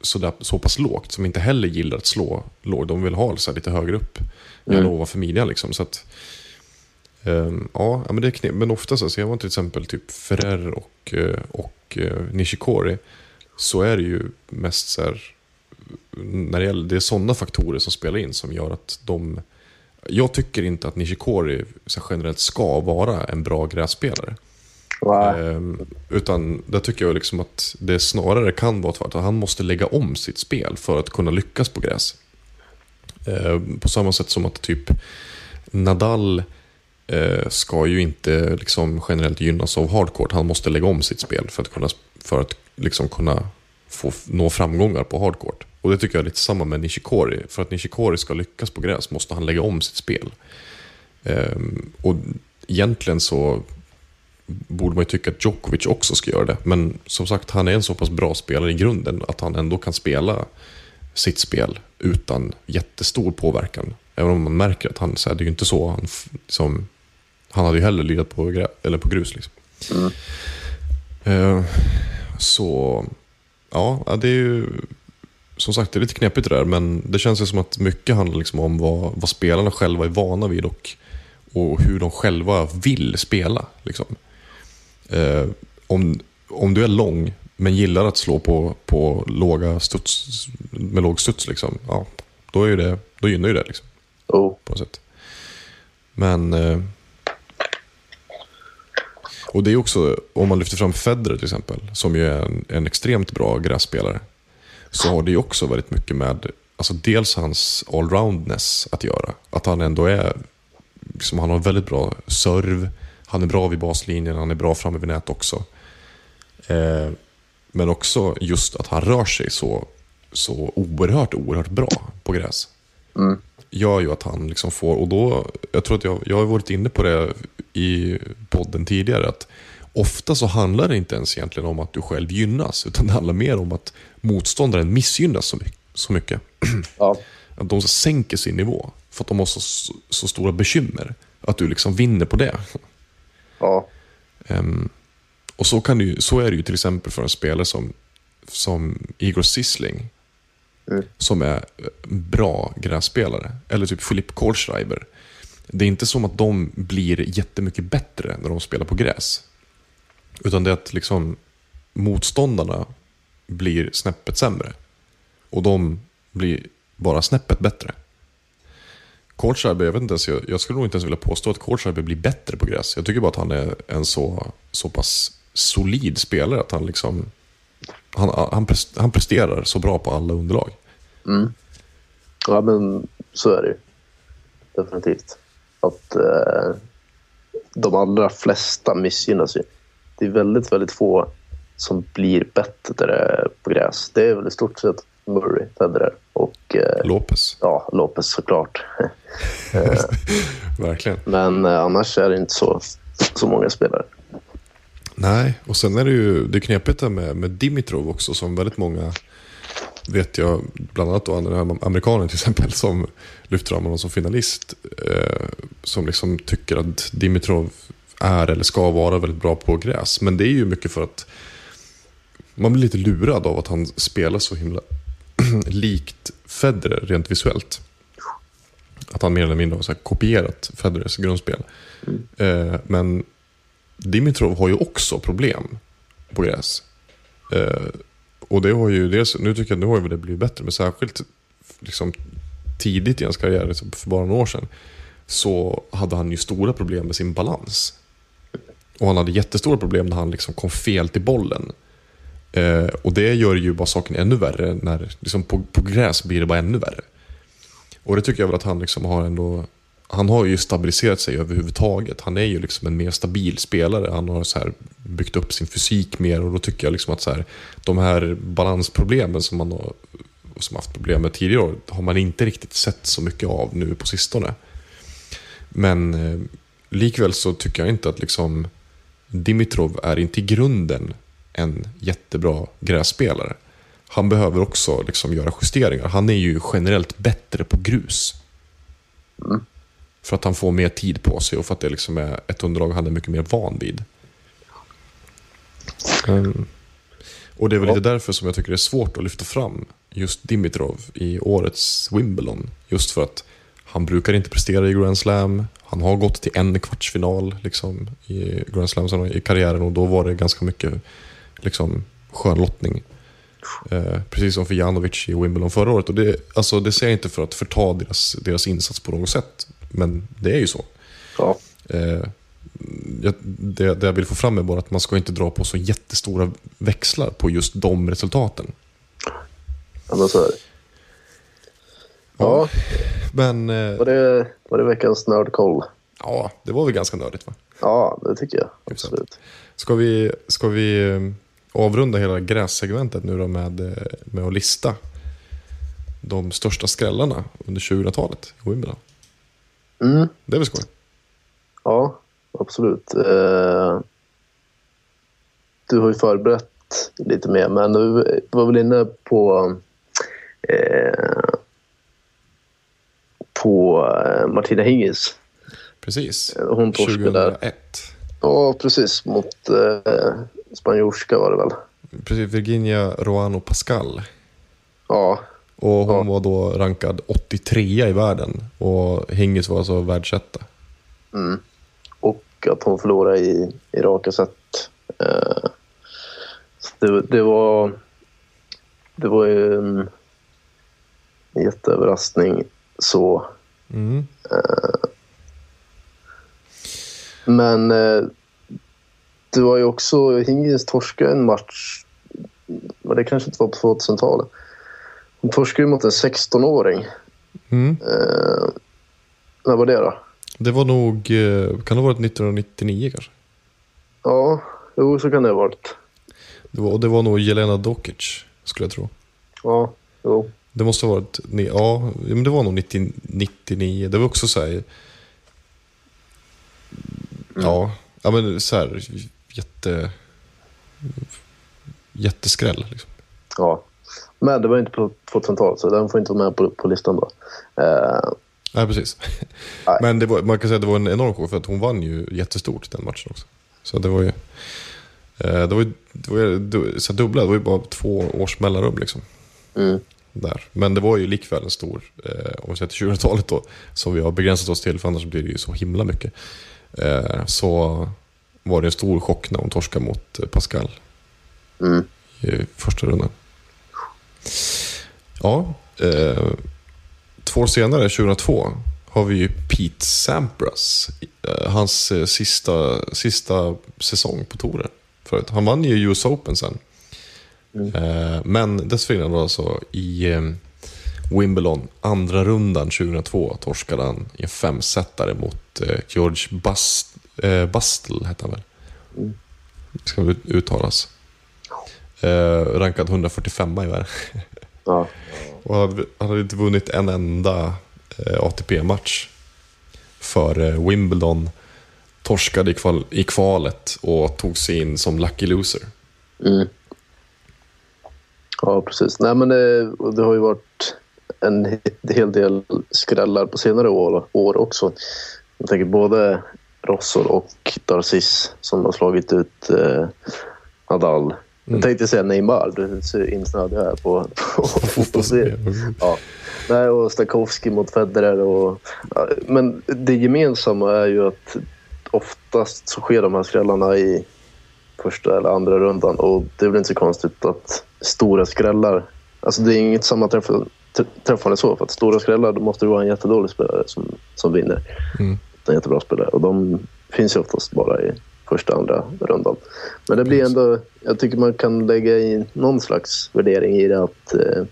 sådär, så pass lågt. Som inte heller gillar att slå lågt. De vill ha så lite högre upp. Mm. ovanför midjan liksom. Så att, ehm, ja, men det är knep. Men ofta så ser man till exempel typ Ferrer och, eh, och eh, Nishikori. Så är det ju mest så här, när det, gäller, det är sådana faktorer som spelar in som gör att de... Jag tycker inte att Nishikori generellt ska vara en bra grässpelare. Nej. Ehm, utan där tycker jag liksom att det snarare kan vara tvärtom. Han måste lägga om sitt spel för att kunna lyckas på gräs. Ehm, på samma sätt som att typ Nadal Eh, ska ju inte liksom generellt gynnas av hardcourt. Han måste lägga om sitt spel för att kunna, för att liksom kunna få, nå framgångar på hardcourt. Och det tycker jag är lite samma med Nishikori. För att Nishikori ska lyckas på gräs måste han lägga om sitt spel. Ehm, och egentligen så borde man ju tycka att Djokovic också ska göra det. Men som sagt, han är en så pass bra spelare i grunden att han ändå kan spela sitt spel utan jättestor påverkan. Även om man märker att han, så här, det är ju inte så han, som, han hade ju hellre lirat på, grä, eller på grus. Liksom. Eh, så, ja, det är ju som sagt det är lite knepigt det där, men det känns ju som att mycket handlar liksom om vad, vad spelarna själva är vana vid och, och hur de själva vill spela. Liksom. Eh, om, om du är lång, men gillar att slå på, på låga studs, med låg studs, liksom, ja, då, är det, då gynnar ju det. Liksom Oh, på något sätt. Men... Eh, och det är också, om man lyfter fram Federer till exempel, som ju är en, en extremt bra grässpelare, så har det ju också väldigt mycket med alltså dels hans allroundness att göra. Att han ändå är, liksom, han har väldigt bra serv, han är bra vid baslinjen, han är bra framme vid nät också. Eh, men också just att han rör sig så, så oerhört, oerhört bra på gräs gör ju att han liksom får, och då, jag tror att jag, jag har varit inne på det i podden tidigare, att ofta så handlar det inte ens egentligen om att du själv gynnas, utan det handlar mer om att motståndaren missgynnas så mycket. Så mycket. ja. Att de sänker sin nivå, för att de har så, så stora bekymmer. Att du liksom vinner på det. Ja. Ehm, och så, kan ju, så är det ju till exempel för en spelare som, som Igor Sissling. Som är eh, bra grässpelare. Eller typ Philipp Kohlschreiber. Det är inte som att de blir jättemycket bättre när de spelar på gräs. Utan det är att liksom motståndarna blir snäppet sämre. Och de blir bara snäppet bättre. Kohlschreiber, jag, vet inte ens, jag, jag skulle nog inte ens vilja påstå att Kohlschreiber blir bättre på gräs. Jag tycker bara att han är en så, så pass solid spelare att han liksom han, han, han presterar så bra på alla underlag. Mm. ja, men så är det ju. Definitivt. Att eh, de allra flesta missgynnas ju. Det är väldigt, väldigt få som blir bättre på gräs. Det är väl i stort sett Murray, Federer och eh, Lopez, ja, Lopez såklart. verkligen. Men eh, annars är det inte så, så många spelare. Nej, och sen är det ju det är knepigt där med, med Dimitrov också som väldigt många vet jag, bland annat då den här amerikanen till exempel som lyfter fram honom som finalist. Eh, som liksom tycker att Dimitrov är eller ska vara väldigt bra på gräs. Men det är ju mycket för att man blir lite lurad av att han spelar så himla likt Federer rent visuellt. Att han mer eller mindre har kopierat Federers grundspel. Eh, men Dimitrov har ju också problem på gräs. Eh, och det har ju dels, nu tycker jag nu har det blivit bättre, men särskilt liksom, tidigt i hans karriär, liksom för bara några år sedan, så hade han ju stora problem med sin balans. Och han hade jättestora problem när han liksom kom fel till bollen. Eh, och det gör ju bara saken ännu värre, när liksom på, på gräs blir det bara ännu värre. Och det tycker jag väl att han liksom har ändå... Han har ju stabiliserat sig överhuvudtaget. Han är ju liksom en mer stabil spelare. Han har så här byggt upp sin fysik mer och då tycker jag liksom att så här, de här balansproblemen som man har som haft problem med tidigare år har man inte riktigt sett så mycket av nu på sistone. Men eh, likväl så tycker jag inte att liksom Dimitrov är inte i grunden en jättebra grässpelare. Han behöver också liksom göra justeringar. Han är ju generellt bättre på grus. För att han får mer tid på sig och för att det liksom är ett underlag han är mycket mer van vid. Mm. Och det är väl lite därför som jag tycker det är svårt att lyfta fram just Dimitrov i årets Wimbledon. Just för att han brukar inte prestera i Grand Slam. Han har gått till en kvartsfinal liksom, i Grand Slam i karriären och då var det ganska mycket liksom, skönlottning. Eh, precis som för Janovic i Wimbledon förra året. Och det, alltså, det säger jag inte för att förta deras, deras insats på något sätt. Men det är ju så. Ja. Eh, jag, det, det jag vill få fram är bara att man ska inte dra på så jättestora växlar på just de resultaten. Ja, men så är det. Ja, Men eh, var det, var det veckans nördkoll? ja, det var väl ganska nördigt va? Ja, det tycker jag. Hyfsat. Absolut. Ska vi, ska vi eh, avrunda hela grässegmentet nu då med, eh, med att lista de största skrällarna under 2000-talet i Wimbledon? Mm. Det är väl skoj? Ja, absolut. Du har ju förberett lite mer, men du var väl inne på eh, på eh, Martina Hingis. Precis. Hon torskade där. 2001. Ja, precis. Mot eh, spanjorska var det väl. Precis, Virginia Roano Pascal. Ja, Och hon Ja. var då rankad 83 i världen. Och Hingis var alltså världsetta. och att hon förlorade i, i raka set. Eh, det, det var det var ju en jätteöverraskning så. Mm. Men eh, det var ju också, Hingis torskade en match, men det kanske inte var på 2000-talet. Hon torskade ju mot en 16-åring. Mm. Eh, när var det då? Det var nog, eh, kan det ha varit 1999 kanske? Ja, jo så kan det ha varit. Det var, och det var nog Jelena Dokic, skulle jag tro. Ja, jo. Det måste ha varit, ja, men det var nog 90, 99. Det var också så här, ja, ja men så här, jätte, jätteskräll liksom. Ja. Men det var inte på 2000-talet så den får inte vara med på, på listan då. Eh, Nej, precis. Nej. Men det var, man kan säga att det var en enorm chock för att hon vann ju jättestort den matchen också. Så det var ju, eh, det var ju, det var ju så dubbla, det var ju bara två års mellanrum liksom. mm, Där. Men det var ju likväl en stor, eh, om vi säger till 2000-talet då, som vi har begränsat oss till, för annars blir det ju så himla mycket. Eh, så var det en stor chock när hon torskade mot eh, Pascal mm. i första rundan. Ja, eh, två år senare, 2002, har vi ju Pete Sampras. Eh, hans eh, sista, sista säsong på touren. Han vann ju US Open sen. Eh, men dessförinnan då alltså i eh, Wimbledon, andra rundan 2002, torskade han i en femsetare mot eh, George Bust, eh, Bustle, hette han väl. Ska väl uttalas. Rankad 145 i världen. Ja. Och han hade, inte vunnit en enda ATP-match för Wimbledon. Torskade i, kval, i kvalet och tog sig in som lucky loser. Mm. Ja, precis. Nej, men det, och det har ju varit en he- hel del skrällar på senare år, år också. Jag tänker både Rossor och Darcis som har slagit ut eh, Nadal. Jag tänkte säga Neymar, du ser insnöad jag är på, på fotbolls-VM. Ja. Nej, och Stakowski mot Federer. Och, ja, men det gemensamma är ju att oftast så sker de här skrällarna i första eller andra rundan och det är väl inte så konstigt att stora skrällar... Alltså det är inget sammanträffande tr- träffande så, för att stora skrällar då måste det vara en jättedålig spelare som, som vinner. Mm. En jättebra spelare och de finns ju oftast bara i första andra rundan. Men det blir ändå... Jag tycker man kan lägga i någon slags värdering i det att eh,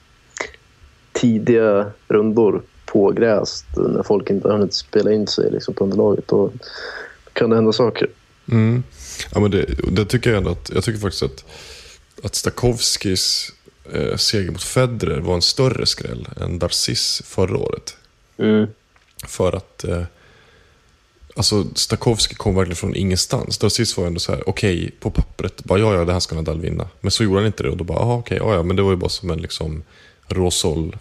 tidiga rundor på gräs när folk inte har hunnit spela in sig liksom, på underlaget då kan det hända saker. Mm. Ja, men det, det tycker jag ändå att, jag tycker faktiskt att, att Stakowskis eh, seger mot Federer var en större skräll än Darcis förra året. Mm. För att eh, alltså Stakowski kom verkligen från ingenstans. Darcis var ändå så här, okej, på pappret, bara ja, ja, det här ska Nadal vinna. Men så gjorde han inte det och då bara, aha, okej, ja, ja, men det var ju bara som en liksom Rosol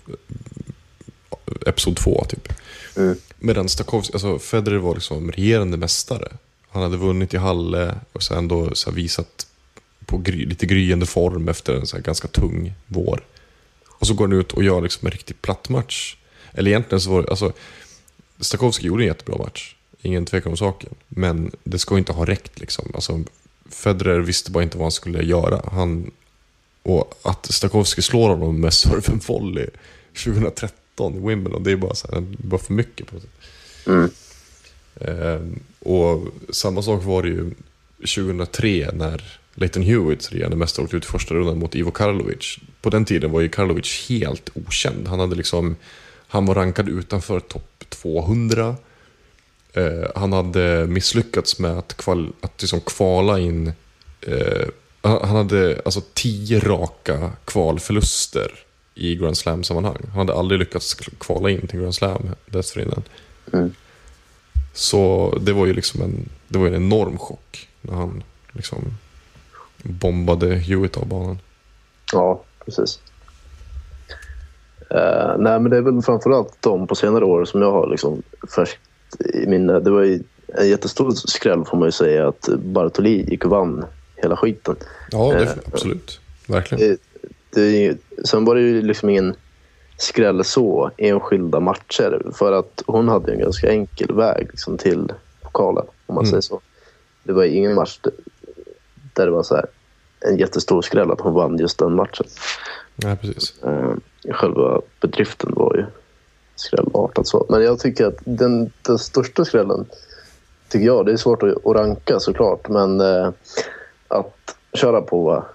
Episod 2 typ. Mm. Medan Stakowski, alltså Federer var liksom regerande mästare. Han hade vunnit i Halle och sen då så visat på gry, lite gryende form efter en så ganska tung vår. Och så går han ut och gör liksom en riktigt platt match. Eller egentligen så var det, alltså Stakowski gjorde en jättebra match. Ingen tvekan om saken. Men det ska inte ha räckt liksom. Alltså, Federer visste bara inte vad han skulle göra. Han, och att Stakowski slår honom med serve volley 2013 i Wimbledon, det är bara, så här, bara för mycket. på något sätt. Mm. Ehm, och samma sak var det ju 2003 när Leighton Hewitt, regerande mästare, åkte ut i första rundan mot Ivo Karlovic. På den tiden var ju Karlovic helt okänd. Han, hade liksom, han var rankad utanför topp 200. Eh, han hade misslyckats med att, kval, att liksom kvala in. Eh, han han hade alltså tio raka kvalförluster i Grand Slam-sammanhang. Han hade aldrig lyckats kvala in till Grand Slam dessförinnan. Mm. Så det var ju liksom en, det var en enorm chock när han liksom bombade Hewitt av banan. Ja, precis. Eh, nej, men det är väl framförallt de på senare år som jag har liksom färskt i minne. Det var ju en jättestor skräll får man ju säga att Bartoli gick och vann hela skiten. Ja, det, Eh, absolut. Verkligen. Det, det, sen var det ju liksom ingen skräll så, enskilda matcher. För att hon hade en ganska enkel väg liksom, till pokalen, om man Mm. säger så. Det var ingen match där- det var så här, en jättestor skräll att hon vann just den matchen. Nej, precis. Eh, själva bedriften var ju skrällartat så. Men jag tycker att den, den största skrällen, tycker jag, det är svårt att, att ranka såklart, men eh, att köra på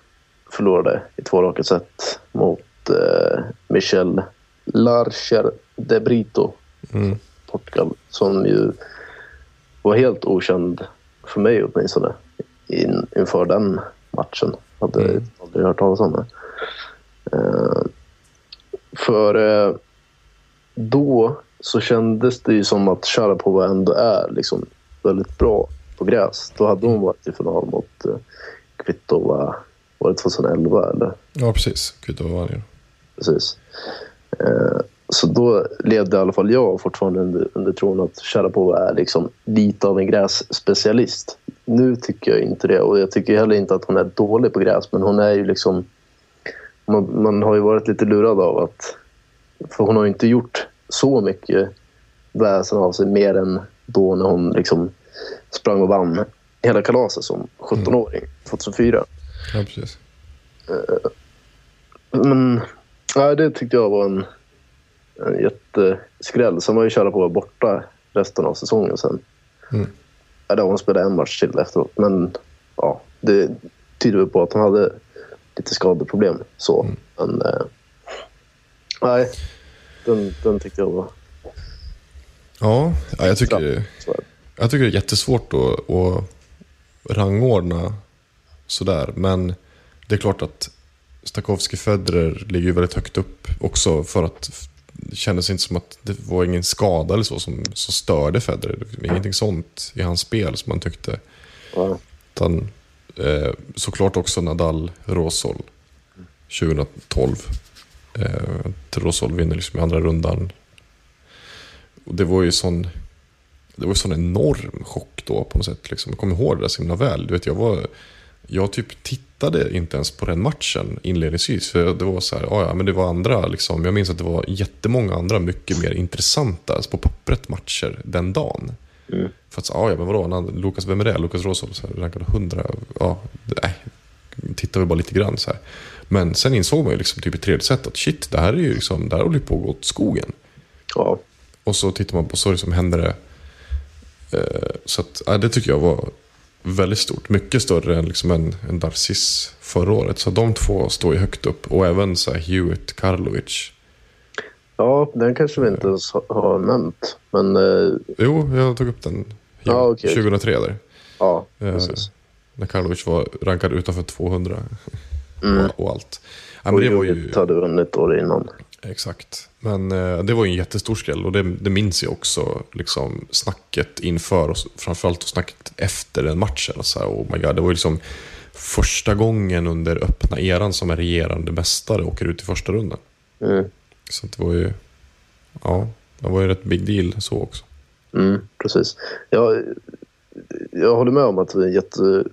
förlorade i två raka set mot eh, Michel Larcher de Brito, Mm. Portugal, som ju var helt okänd för mig åtminstone in, inför den matchen. Hade Mm. aldrig hört talas om det. Eh, för eh, då så kändes det ju som att Sharapova ändå är liksom väldigt bra på gräs. Då hade hon varit i final mot eh, Kvitova, var det 2011 eller? Ja, precis. Kvitto vann ju. Precis. Eh, så då levde i alla fall jag fortfarande under, under tron att Sharapova är liksom lite av en grässpecialist. Nu tycker jag inte det och jag tycker heller inte att hon är dålig på gräs men hon är ju liksom... Man, man har ju varit lite lurad av att... För hon har ju inte gjort så mycket väsen av sig mer än då när hon liksom sprang och vann hela kalaset som 17-åring 2004. Ja, precis. Men nej, det tyckte jag var en, en jätteskräll. Sen var ju Sharapova borta resten av säsongen sen. Mm. Då hon spelade en match till efteråt. Men ja, det tyder väl på att hon hade lite skadeproblem. Så. Men eh, nej, den, den tyckte jag var Ja, ja jag, tycker, jag tycker det är jättesvårt att, att rangordna sådär. Men det är klart att Stakowski Federer ligger väldigt högt upp också för att det kändes inte som att det var ingen skada eller så som, som störde Federer. Det var ingenting sånt i hans spel som man tyckte. Ja, Utan, eh, såklart också Nadal Rosol 2012. Eh, Rosol vinner liksom i andra rundan. Och det var ju sån, det var ju sån enorm chock då på något sätt. Liksom. Jag kommer ihåg det där så himla väl. Du vet, jag, var, jag typ tittade inte ens på den matchen inledningsvis. För det var så här, ja, ja, men det var andra, liksom, jag minns att det var jättemånga andra mycket mer intressanta, alltså på pappret matcher den dagen. För att, så, ja, men vadå, han, Lukas, vem är det? Lukas Rosol, så här, rankade 100. Ja, nej, tittar vi bara lite grann så här. Men sen insåg man ju liksom typ i tredje set att shit, det här är ju liksom, det här håller på att gå åt skogen. ja, Och så tittar man på så som händer det. Eh, så att, ja, det tycker jag var väldigt stort. Mycket större än liksom en, en Darcis förra året. Så de två står ju högt upp. Och även så här Hewitt Karlovic. ja, den kanske vi inte ens har- nämnt. Men eh, Jo, jag tog upp den Ja, okej. 2003 där. ja, Eh, precis. när Karlovic var rankad utanför 200 Mm. och, och allt. Ja, men Och det var ju, hade vunnit år innan. exakt. Men eh, det var ju en jättestor skräll och det, det minns jag också. Liksom, snacket inför och framförallt snacket efter den matchen. Och så här, oh my God, det var ju liksom första gången under öppna eran som en regerande mästare åker ut i första rundan. Mm. Så det var ju, ja, det var ju rätt big deal så också. Mm, precis. Jag, jag håller med om att det är en jätte,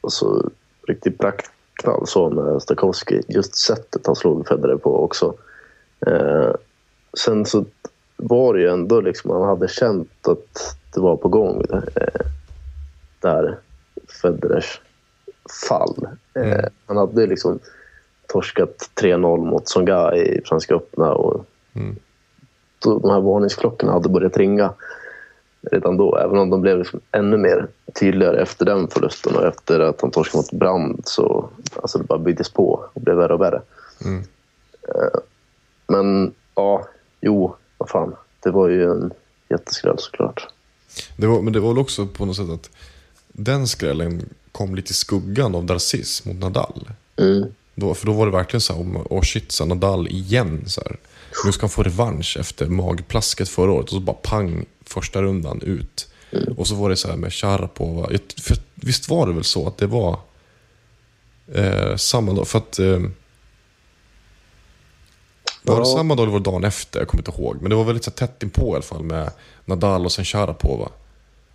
alltså, riktig praktknall så med Stakowski. Just sättet han slog Federer på också. Eh, sen så var det ju ändå liksom, man hade känt att det var på gång. Eh, där Federers fall. Eh, Mm. Han hade liksom torskat 3-0 mot Songa i Franska öppna och Mm. då, de här varningsklockorna hade börjat ringa redan då. Även om de blev liksom ännu mer tydligare efter den förlusten och efter att han torskade mot Brand så alltså det bara byggdes på och blev värre och värre. Mm. Eh, Men ja, jo, vad fan. Det var ju en jätteskräll såklart. Det var, men det var väl också på något sätt att den skrällen kom lite i skuggan av Darcis mot Nadal. Mm. Då, för då var det verkligen så här, om- shit, så här, Nadal igen. Så här. Nu ska han få revansch efter magplasket förra året. Och så bara pang, första rundan ut. Och så var det så här med Sharapova. För, visst var det väl så att det var eh, samma dag? För att... Eh, Var det samma dag eller var det dagen efter? Jag kommer inte ihåg. Men det var väldigt så här, tätt inpå i alla fall med Nadal och sen Sharapova.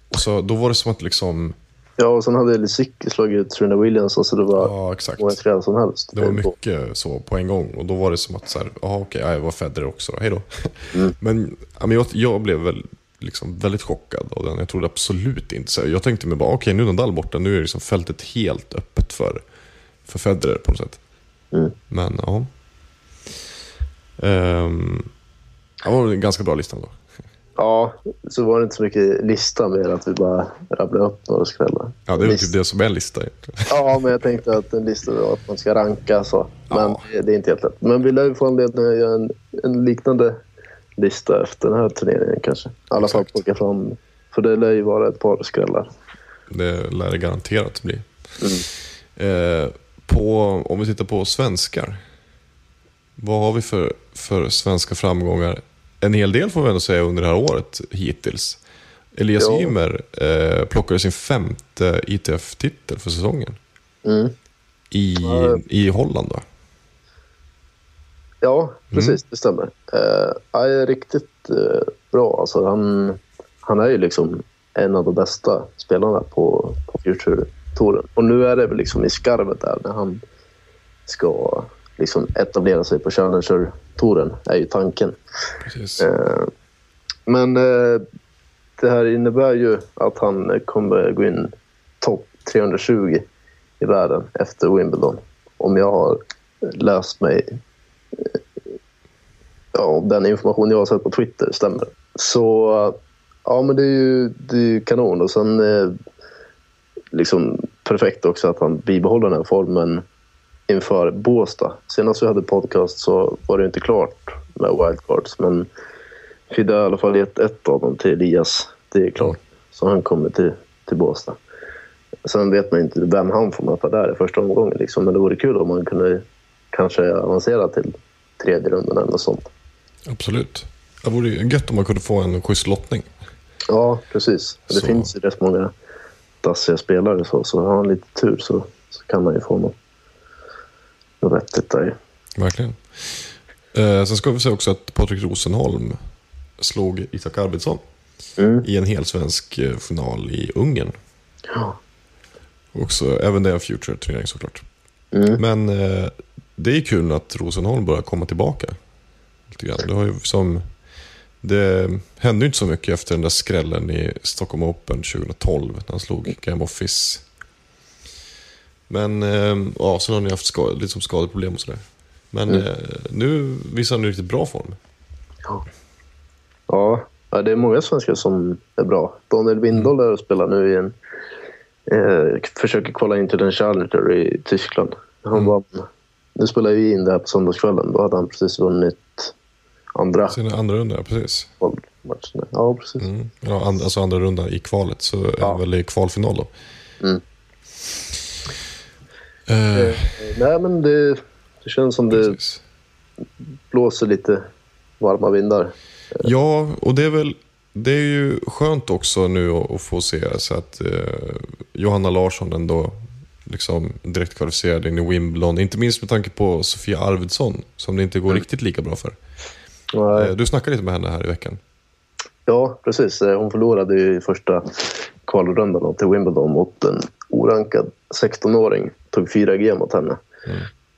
Och så, då var det som att liksom... Ja, och sen hade Lisicki slagit ut Serena Williams och så det var Ja, exakt. många skräll som helst. Det var mycket så på en gång. Och då var det som att så här, okej, ja, jag var Federer också. Hej då. Men, ja, men jag, jag blev väl liksom väldigt chockad av den. Jag trodde absolut inte så. Jag tänkte mig bara, okej nu är Nadal borta. Nu är liksom fältet helt öppet för, för Federer på något sätt. Mm. Men ja. Ehm, det var en ganska bra lista då. Ja, så var det inte så mycket lista mer att vi bara rabblade upp några skrällar. Ja, det är väl typ det som är en lista egentligen. Ja, men jag tänkte att en lista var att man ska ranka så. Men Ja. det, det är inte helt lätt. Men vi lär ju få anledning att göra en, en liknande lista efter den här turneringen kanske. I alla fall Exakt. plocka fram. För det lär ju vara ett par skrällar. Det lär det garanterat bli. Mm. Eh, på, om vi tittar på svenskar. Vad har vi för, för svenska framgångar? En hel del får vi ändå säga under det här året hittills. Elias Ja. Ymer eh, plockade sin femte ITF-titel för säsongen. Mm. I, Ja. i Holland va? Ja, precis. Det stämmer. Uh, jag är riktigt eh, bra. Alltså, han, han är ju liksom en av de bästa spelarna på, på Future-touren. Och nu är det väl liksom i skarvet där när han ska liksom etablera sig på Challenger-touren, är ju tanken. Eh, men eh, det här innebär ju att han kommer gå in topp 320 i världen efter Wimbledon. Om jag har läst mig... eh, Ja, om den information jag har sett på Twitter stämmer. Så ja, men det är ju, det är ju kanon. Och sen eh, liksom perfekt också att han bibehåller den här formen inför Båstad. Senast vi hade podcast så var det inte klart med wildcards, men Fidde har i alla fall gett ett av dem till Elias. Det är klart. Så han kommer till, till Båstad. Sen vet man inte vem han får möta där i första omgången. Liksom. Men det vore kul om man kunde kanske avancera till tredje rundan eller något sånt. Absolut. Det vore ju gött om man kunde få en schysst lottning. Ja, precis. Det Så- finns ju rätt många dassiga spelare så, så har han lite tur så, så kan man ju få något, vettigt där. Verkligen. Eh, sen ska vi säga också att Patrik Rosenholm slog Isak Arvidsson Mm. i en helsvensk eh, final i Ungern. Ja. Också, även det är en future-turnering såklart. Mm. Men eh, det är kul att Rosenholm börjar komma tillbaka. Lite grann. Det, har ju som, det hände ju inte så mycket efter den där skrällen i Stockholm Open 2012 när han slog Game Office. Men eh, ja, sen har ni haft skade, lite som skadeproblem och sådär. Men Mm. eh, nu visar han riktigt bra form. Ja, ja, det är många svenskar som är bra. Daniel Windahl är och spelar nu i en... Eh, försöker kvala in till en Challenger i Tyskland. Han vann... Nu spelar vi in det här på söndagskvällen. Då hade han precis vunnit andra Sen andra rundan, ja, precis. matchen. Ja, precis. Mm. Ja, and, alltså andra rundan i kvalet, så är Ja. det väl i kvalfinal då. Mm. Eh, Eh, nej, men det, det känns som det precis. blåser lite varma vindar. Ja, och det är väl det är ju skönt också nu att, få se så att eh, Johanna Larsson ändå liksom direkt kvalificerad in i Wimbledon. Inte minst med tanke på Sofia Arvidsson som det inte går riktigt lika bra för. Eh, du snackade lite med henne här i veckan. Ja, precis. Eh, Hon förlorade ju i första kvalrundan till Wimbledon mot en orankad 16-åring. Tog 4G mot henne.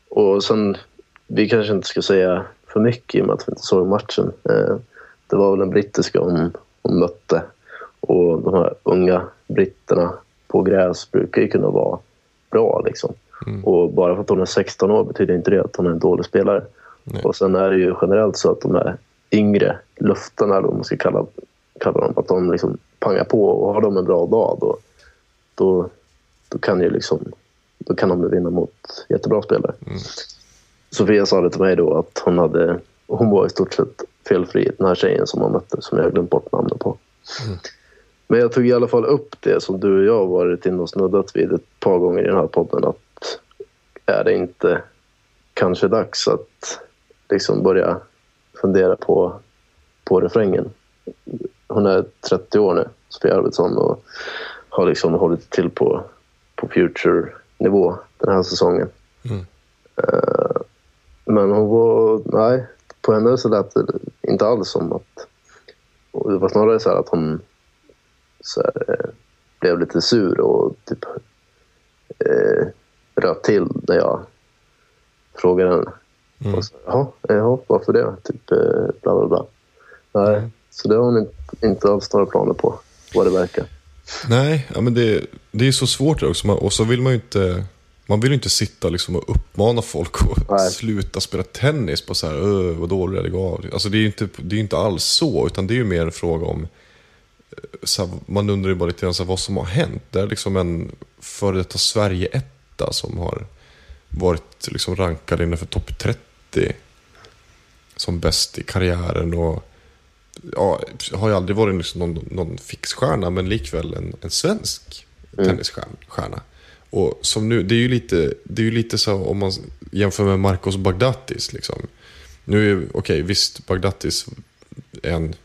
Och sen, vi kanske inte ska säga för mycket i och med att vi inte såg matchen. Eh, Det var väl en brittiska hon, hon mötte. Och de här unga britterna på gräs brukar ju kunna vara bra. Liksom. Och bara för att hon är 16 år betyder inte det att hon är en dålig spelare. Nej. Och sen är det ju generellt så att de här yngre luftarna, eller man ska kalla, kalla dem, att de liksom pangar på och har de en bra dag då, då, då kan ju liksom då kan de vinna mot jättebra spelare. Sofia sa det till mig då att hon hade hon var i stort sett felfri, den här tjejen som hon mötte, som jag har glömt bort namnet på. Men jag tog i alla fall upp det som du och jag har varit inne och snuddat vid ett par gånger i den här podden. Att är det inte kanske dags att liksom börja fundera på, på refrängen? Hon är 30 år nu, Sofia Arvidsson, och har liksom hållit till på, på future-nivå den här säsongen. Mm. Eh, men hon var, nej, på henne så lät det inte alls som att... Det var snarare så här att hon så här, eh, blev lite sur och typ eh, röt till när jag frågade henne. Mm. Och så, jaha, jaha, varför det? Typ eh, bla bla bla. Nej, Mm. så det har hon inte, inte alls några planer på, vad det verkar. Nej, ja, men det, det är så svårt det också. Man, och så vill man ju inte... Man vill ju inte sitta liksom och uppmana folk att Nej. sluta spela tennis på så här, "Öh, vad dålig lägg av. Alltså det är ju inte, det är inte alls så, utan det är ju mer en fråga om... eh, Så här, man undrar ju bara lite grann så här, vad som har hänt. Det är liksom en före detta Sverige-etta som har varit liksom rankad innanför topp 30 som bäst i karriären. och ja, har ju aldrig varit liksom någon, någon fixstjärna, men likväl en, en svensk tennisstjärna. Och som nu, det är ju lite, det är ju lite så om man jämför med Marcos Baghdatis. Liksom. Nu är okej, visst, Baghdatis är en,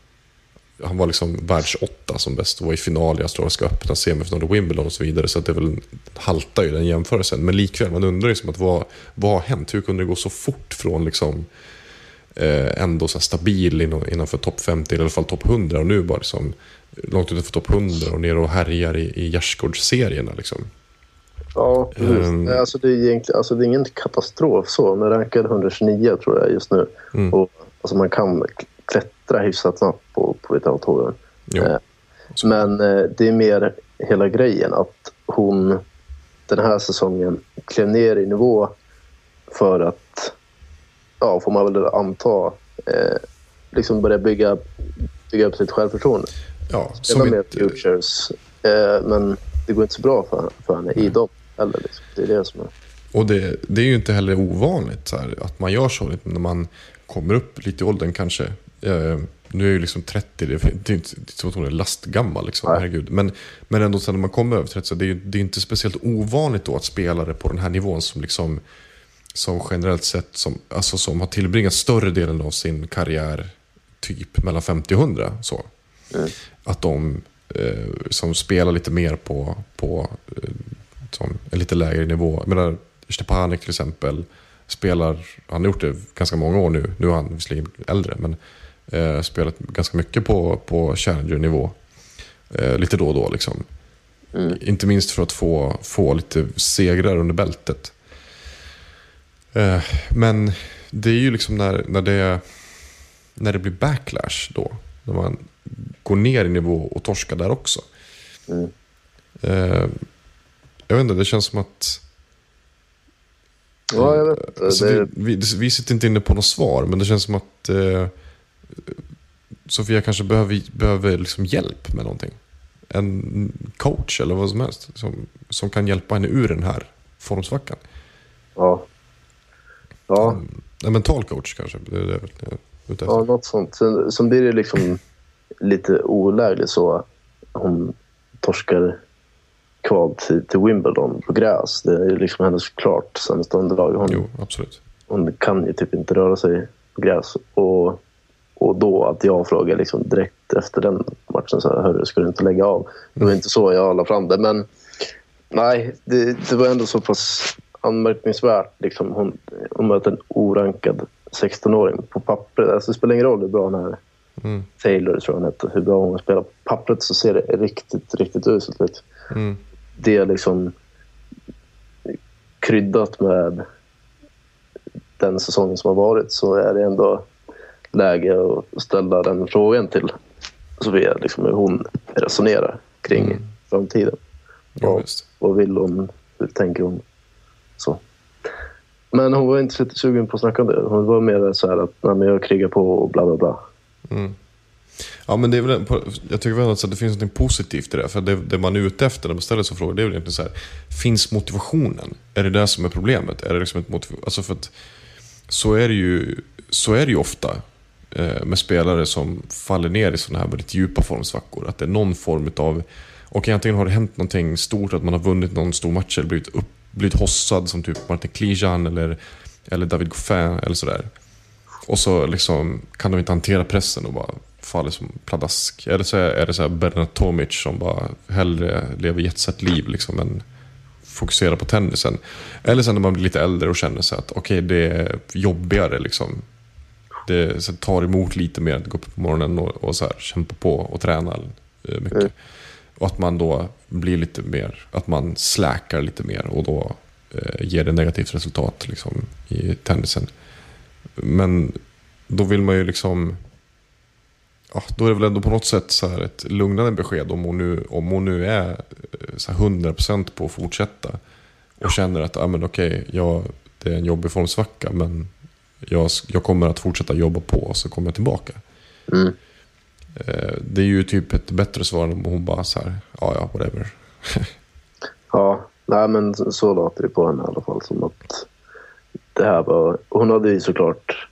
han var liksom världsåtta som bäst och var i final i Australiska öppna, semifinal i Wimbledon och så vidare. Så att det väl, haltar ju den jämförelsen. Men likväl, man undrar liksom att vad, vad har hänt? Hur kunde det gå så fort från liksom ändå så stabil inom, innanför topp 50, eller i alla fall topp 100 och nu bara liksom långt utanför topp 100 och ner och härjar i, i gärdsgårdsserierna liksom. Ja, precis. Nej, Alltså, det, är egentligen, alltså, det är ingen katastrof så. Den rankad 129 tror jag just nu. Mm. Och, alltså, man kan klättra hyfsat snabbt på, på Vita-touren. Jo. Eh, Men eh, det är mer hela grejen att hon den här säsongen klev ner i nivå för att, ja, får man väl anta, eh, liksom börja bygga, bygga upp sitt självförtroende. Ja, Spela som med inte, futures, eh, men det går inte så bra för, för henne i dem heller. Liksom. Det är det som är... och det, det är ju inte heller ovanligt så här, att man gör så när man kommer upp lite i åldern kanske. Eh, nu är jag ju liksom 30, det är, det är inte så att hon är lastgammal liksom, Nej. herregud. Men, men ändå sen när man kommer över 30 så det är ju det är inte speciellt ovanligt då att spelare på den här nivån som liksom som generellt sett som, alltså som har tillbringat större delen av sin karriär typ mellan 50 och 100. Så. Att de eh, som spelar lite mer på, på eh, som en lite lägre nivå. Jag menar, Stepanek till exempel spelar, han har gjort det ganska många år nu, nu är han visserligen äldre, men eh, spelat ganska mycket på, på Challenger-nivå. Eh, lite då och då liksom. Inte minst för att få, få lite segrar under bältet. Eh, men det är ju liksom när, när, det, när det blir backlash då. När man går ner i nivå och torskar där också. Mm. Eh, jag vet inte, det känns som att... Ja, jag vet. Alltså, det, vi, vi, vi sitter inte inne på något svar, men det känns som att eh, Sofia kanske behöver, behöver liksom hjälp med någonting. En coach eller vad som helst som, som kan hjälpa henne ur den här formsvackan. ja. Ja, En mental coach kanske. Det är det jag är ja, något sånt. Sen, sen blir det liksom lite olägligt så hon torskar kval till, till Wimbledon på gräs. Det är liksom hennes klart sämsta underlag. Hon, Jo, absolut. hon kan ju typ inte röra sig på gräs. Och, och då att jag frågar liksom direkt efter den matchen så här, hörru, ska du inte lägga av? Det var inte så jag la fram det, men nej, det, det var ändå så pass anmärkningsvärt. Liksom. Hon, hon möter en orankad 16-åring på pappret. Alltså, det spelar ingen roll hur bra hon är. Mm. Taylor tror jag hon heter. Hur bra hon spelar på pappret så ser det riktigt, riktigt uselt ut. Mm. Det är liksom kryddat med den säsongen som har varit så är det ändå läge att ställa den frågan till Sofia. Liksom hur hon resonerar kring Mm. framtiden. Ja. visst. Vad vill hon? Hur tänker hon? Så. Men hon var inte så sugen på att snacka om det. Hon var mer så här att Nej, men jag krigar på och bla bla bla. Mm. Ja, men det är väl, en- jag tycker väl att det finns något positivt i det. För det, det man är ute efter när man ställer sig frågor, det är väl egentligen så här. Finns motivationen? Är det det som är problemet? Är det liksom ett motiv... Alltså för att så är det ju, så är det ju ofta eh, med spelare som faller ner i sådana här väldigt djupa formsvackor. Att det är någon form av... Och antingen har det hänt någonting stort, att man har vunnit någon stor match eller blivit, upp, blivit hossad som typ Martin Klijan eller, eller David Goffin eller sådär. Och så liksom kan de inte hantera pressen och bara faller som pladask. Eller så är det så här Bernard Tomic som bara hellre lever jetset liv liksom än fokuserar på tennisen. Eller sen när man blir lite äldre och känner sig att okej, det är jobbigare liksom. det så tar emot lite mer att gå upp på morgonen och, och så här, kämpa på och träna eh, mycket. Mm. Och att man då blir lite mer, att man släkar lite mer och då eh, ger det negativt resultat liksom, i tennisen. Men då vill man ju liksom, ja, då är det väl ändå på något sätt så här ett lugnande besked om hon nu, om hon nu är eh, så här 100% på att fortsätta. Och känner att ah, men okej, jag, det är en jobbig formsvacka men jag, jag kommer att fortsätta jobba på och så kommer jag tillbaka. Mm. Eh, Det är ju typ ett bättre svar än om hon bara så här, ja ja, whatever. Ja, nej, men så- låter det på henne i alla fall. Som att det här var... Hon hade ju såklart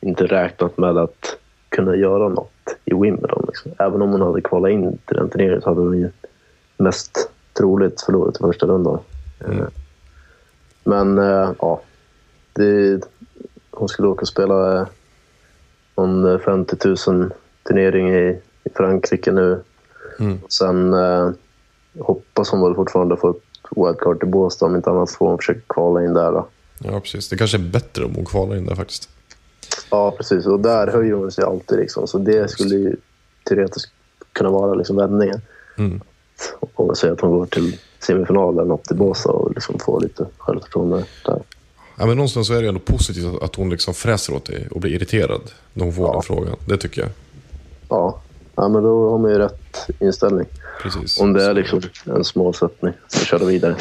inte räknat med att kunna göra något i Wimbledon. Liksom. Även om hon hade kvalat in till den turneringen så hade hon ju mest troligt förlorat första rundan. Mm. Eh, Men eh, ja, det, hon skulle åka och spela någon eh, 50 000 turnering i, i Frankrike nu. Mm. Sen eh, hoppas hon väl fortfarande få ett wildcard till Båstad. Om inte annat får hon försöka kvala in där. Då. Ja, precis. Det kanske är bättre om hon kvalar in där faktiskt. Ja, precis. Och där höjer hon sig alltid. Liksom. Så det skulle ju teoretiskt kunna vara liksom, vändningen. Mm. Om man säger att hon går till semifinal eller något i Båstad och liksom får lite självförtroende där. Ja, men någonstans så är det ändå positivt att- att hon liksom fräser åt dig och blir irriterad när hon får Ja. den frågan. Det tycker jag. Ja. ja, men då har man ju rätt inställning. Precis. Om det är liksom ens målsättning att köra vidare.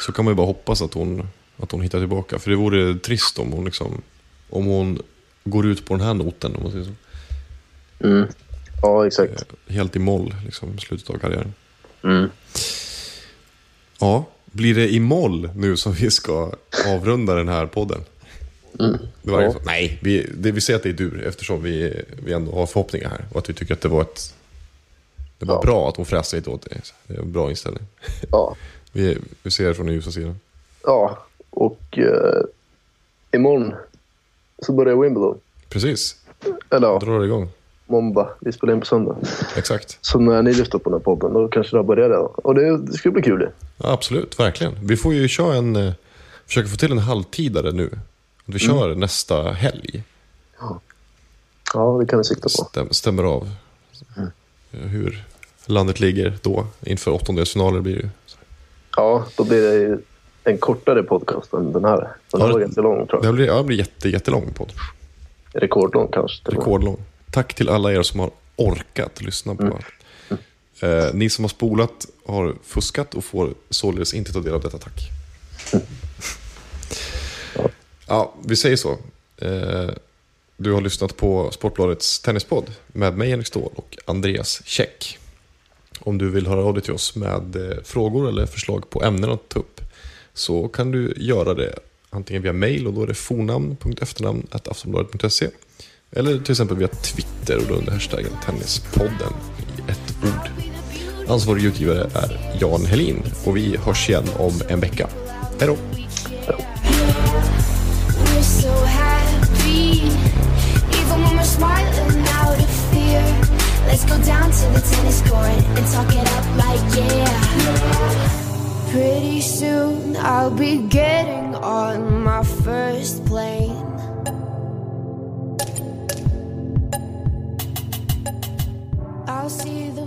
Så kan man ju bara hoppas att hon, att hon hittar tillbaka. För det vore trist om hon, liksom, om hon går ut på den här noten, om man säger så. Mm. Ja, exakt. Helt i moll, liksom, slutet av karriären. Mm. Ja, blir det i moll nu som vi ska avrunda den här podden? Det var Ja. så. Nej, vi, det, vi säger att det är dur eftersom vi, vi ändå har förhoppningar här. Och att vi tycker att det var ett... Det var Ja. bra att hon fräste lite åt dig. Det är en bra inställning. Ja. Vi, vi ser det från den ljusa sidan. ja, och eh, imorgon så börjar Wimbledon. Precis, Eller ja, drar det igång. måndag. Vi spelar in på söndag. Exakt. Så när ni lyssnar på den här podden, då kanske det har börjat redan. Och det, det ska bli kul ju. Ja, absolut, verkligen. Vi får ju köra en... eh, Försöka få till en halvtidare nu. Vi kör nästa helg. Ja, det kan vi sikta på. Stäm, stämmer av eh, hur landet ligger då. Inför åttondelsfinaler blir det. Ja, då blir det en kortare podcast än den här. Den Ja, här var det- ganska lång tror Det jag. blir, ja, det blir jätte, jättelång podd. Rekordlång kanske. Rekordlång. Tack till alla er som har orkat lyssna på eh, Ni som har spolat har fuskat och får således inte ta del av detta tack. Ja, vi säger så. Eh, du har lyssnat på Sportbladets tennispodd med mig Henrik Ståhl och Andreas Käck. Om du vill höra av dig till oss med eh, frågor eller förslag på ämnen att ta upp så kan du göra det antingen via mail och då är det fornamn.efternamn.aftonbladet.se eller till exempel via Twitter och då under hashtaggen Tennispodden i ett ord. Ansvarig utgivare är Jan Helin och vi hörs igen om en vecka. Hej då! So happy, even when we're smiling out of fear. Let's go down to the tennis court and talk it up like yeah. Pretty soon I'll be getting on my first plane. I'll see the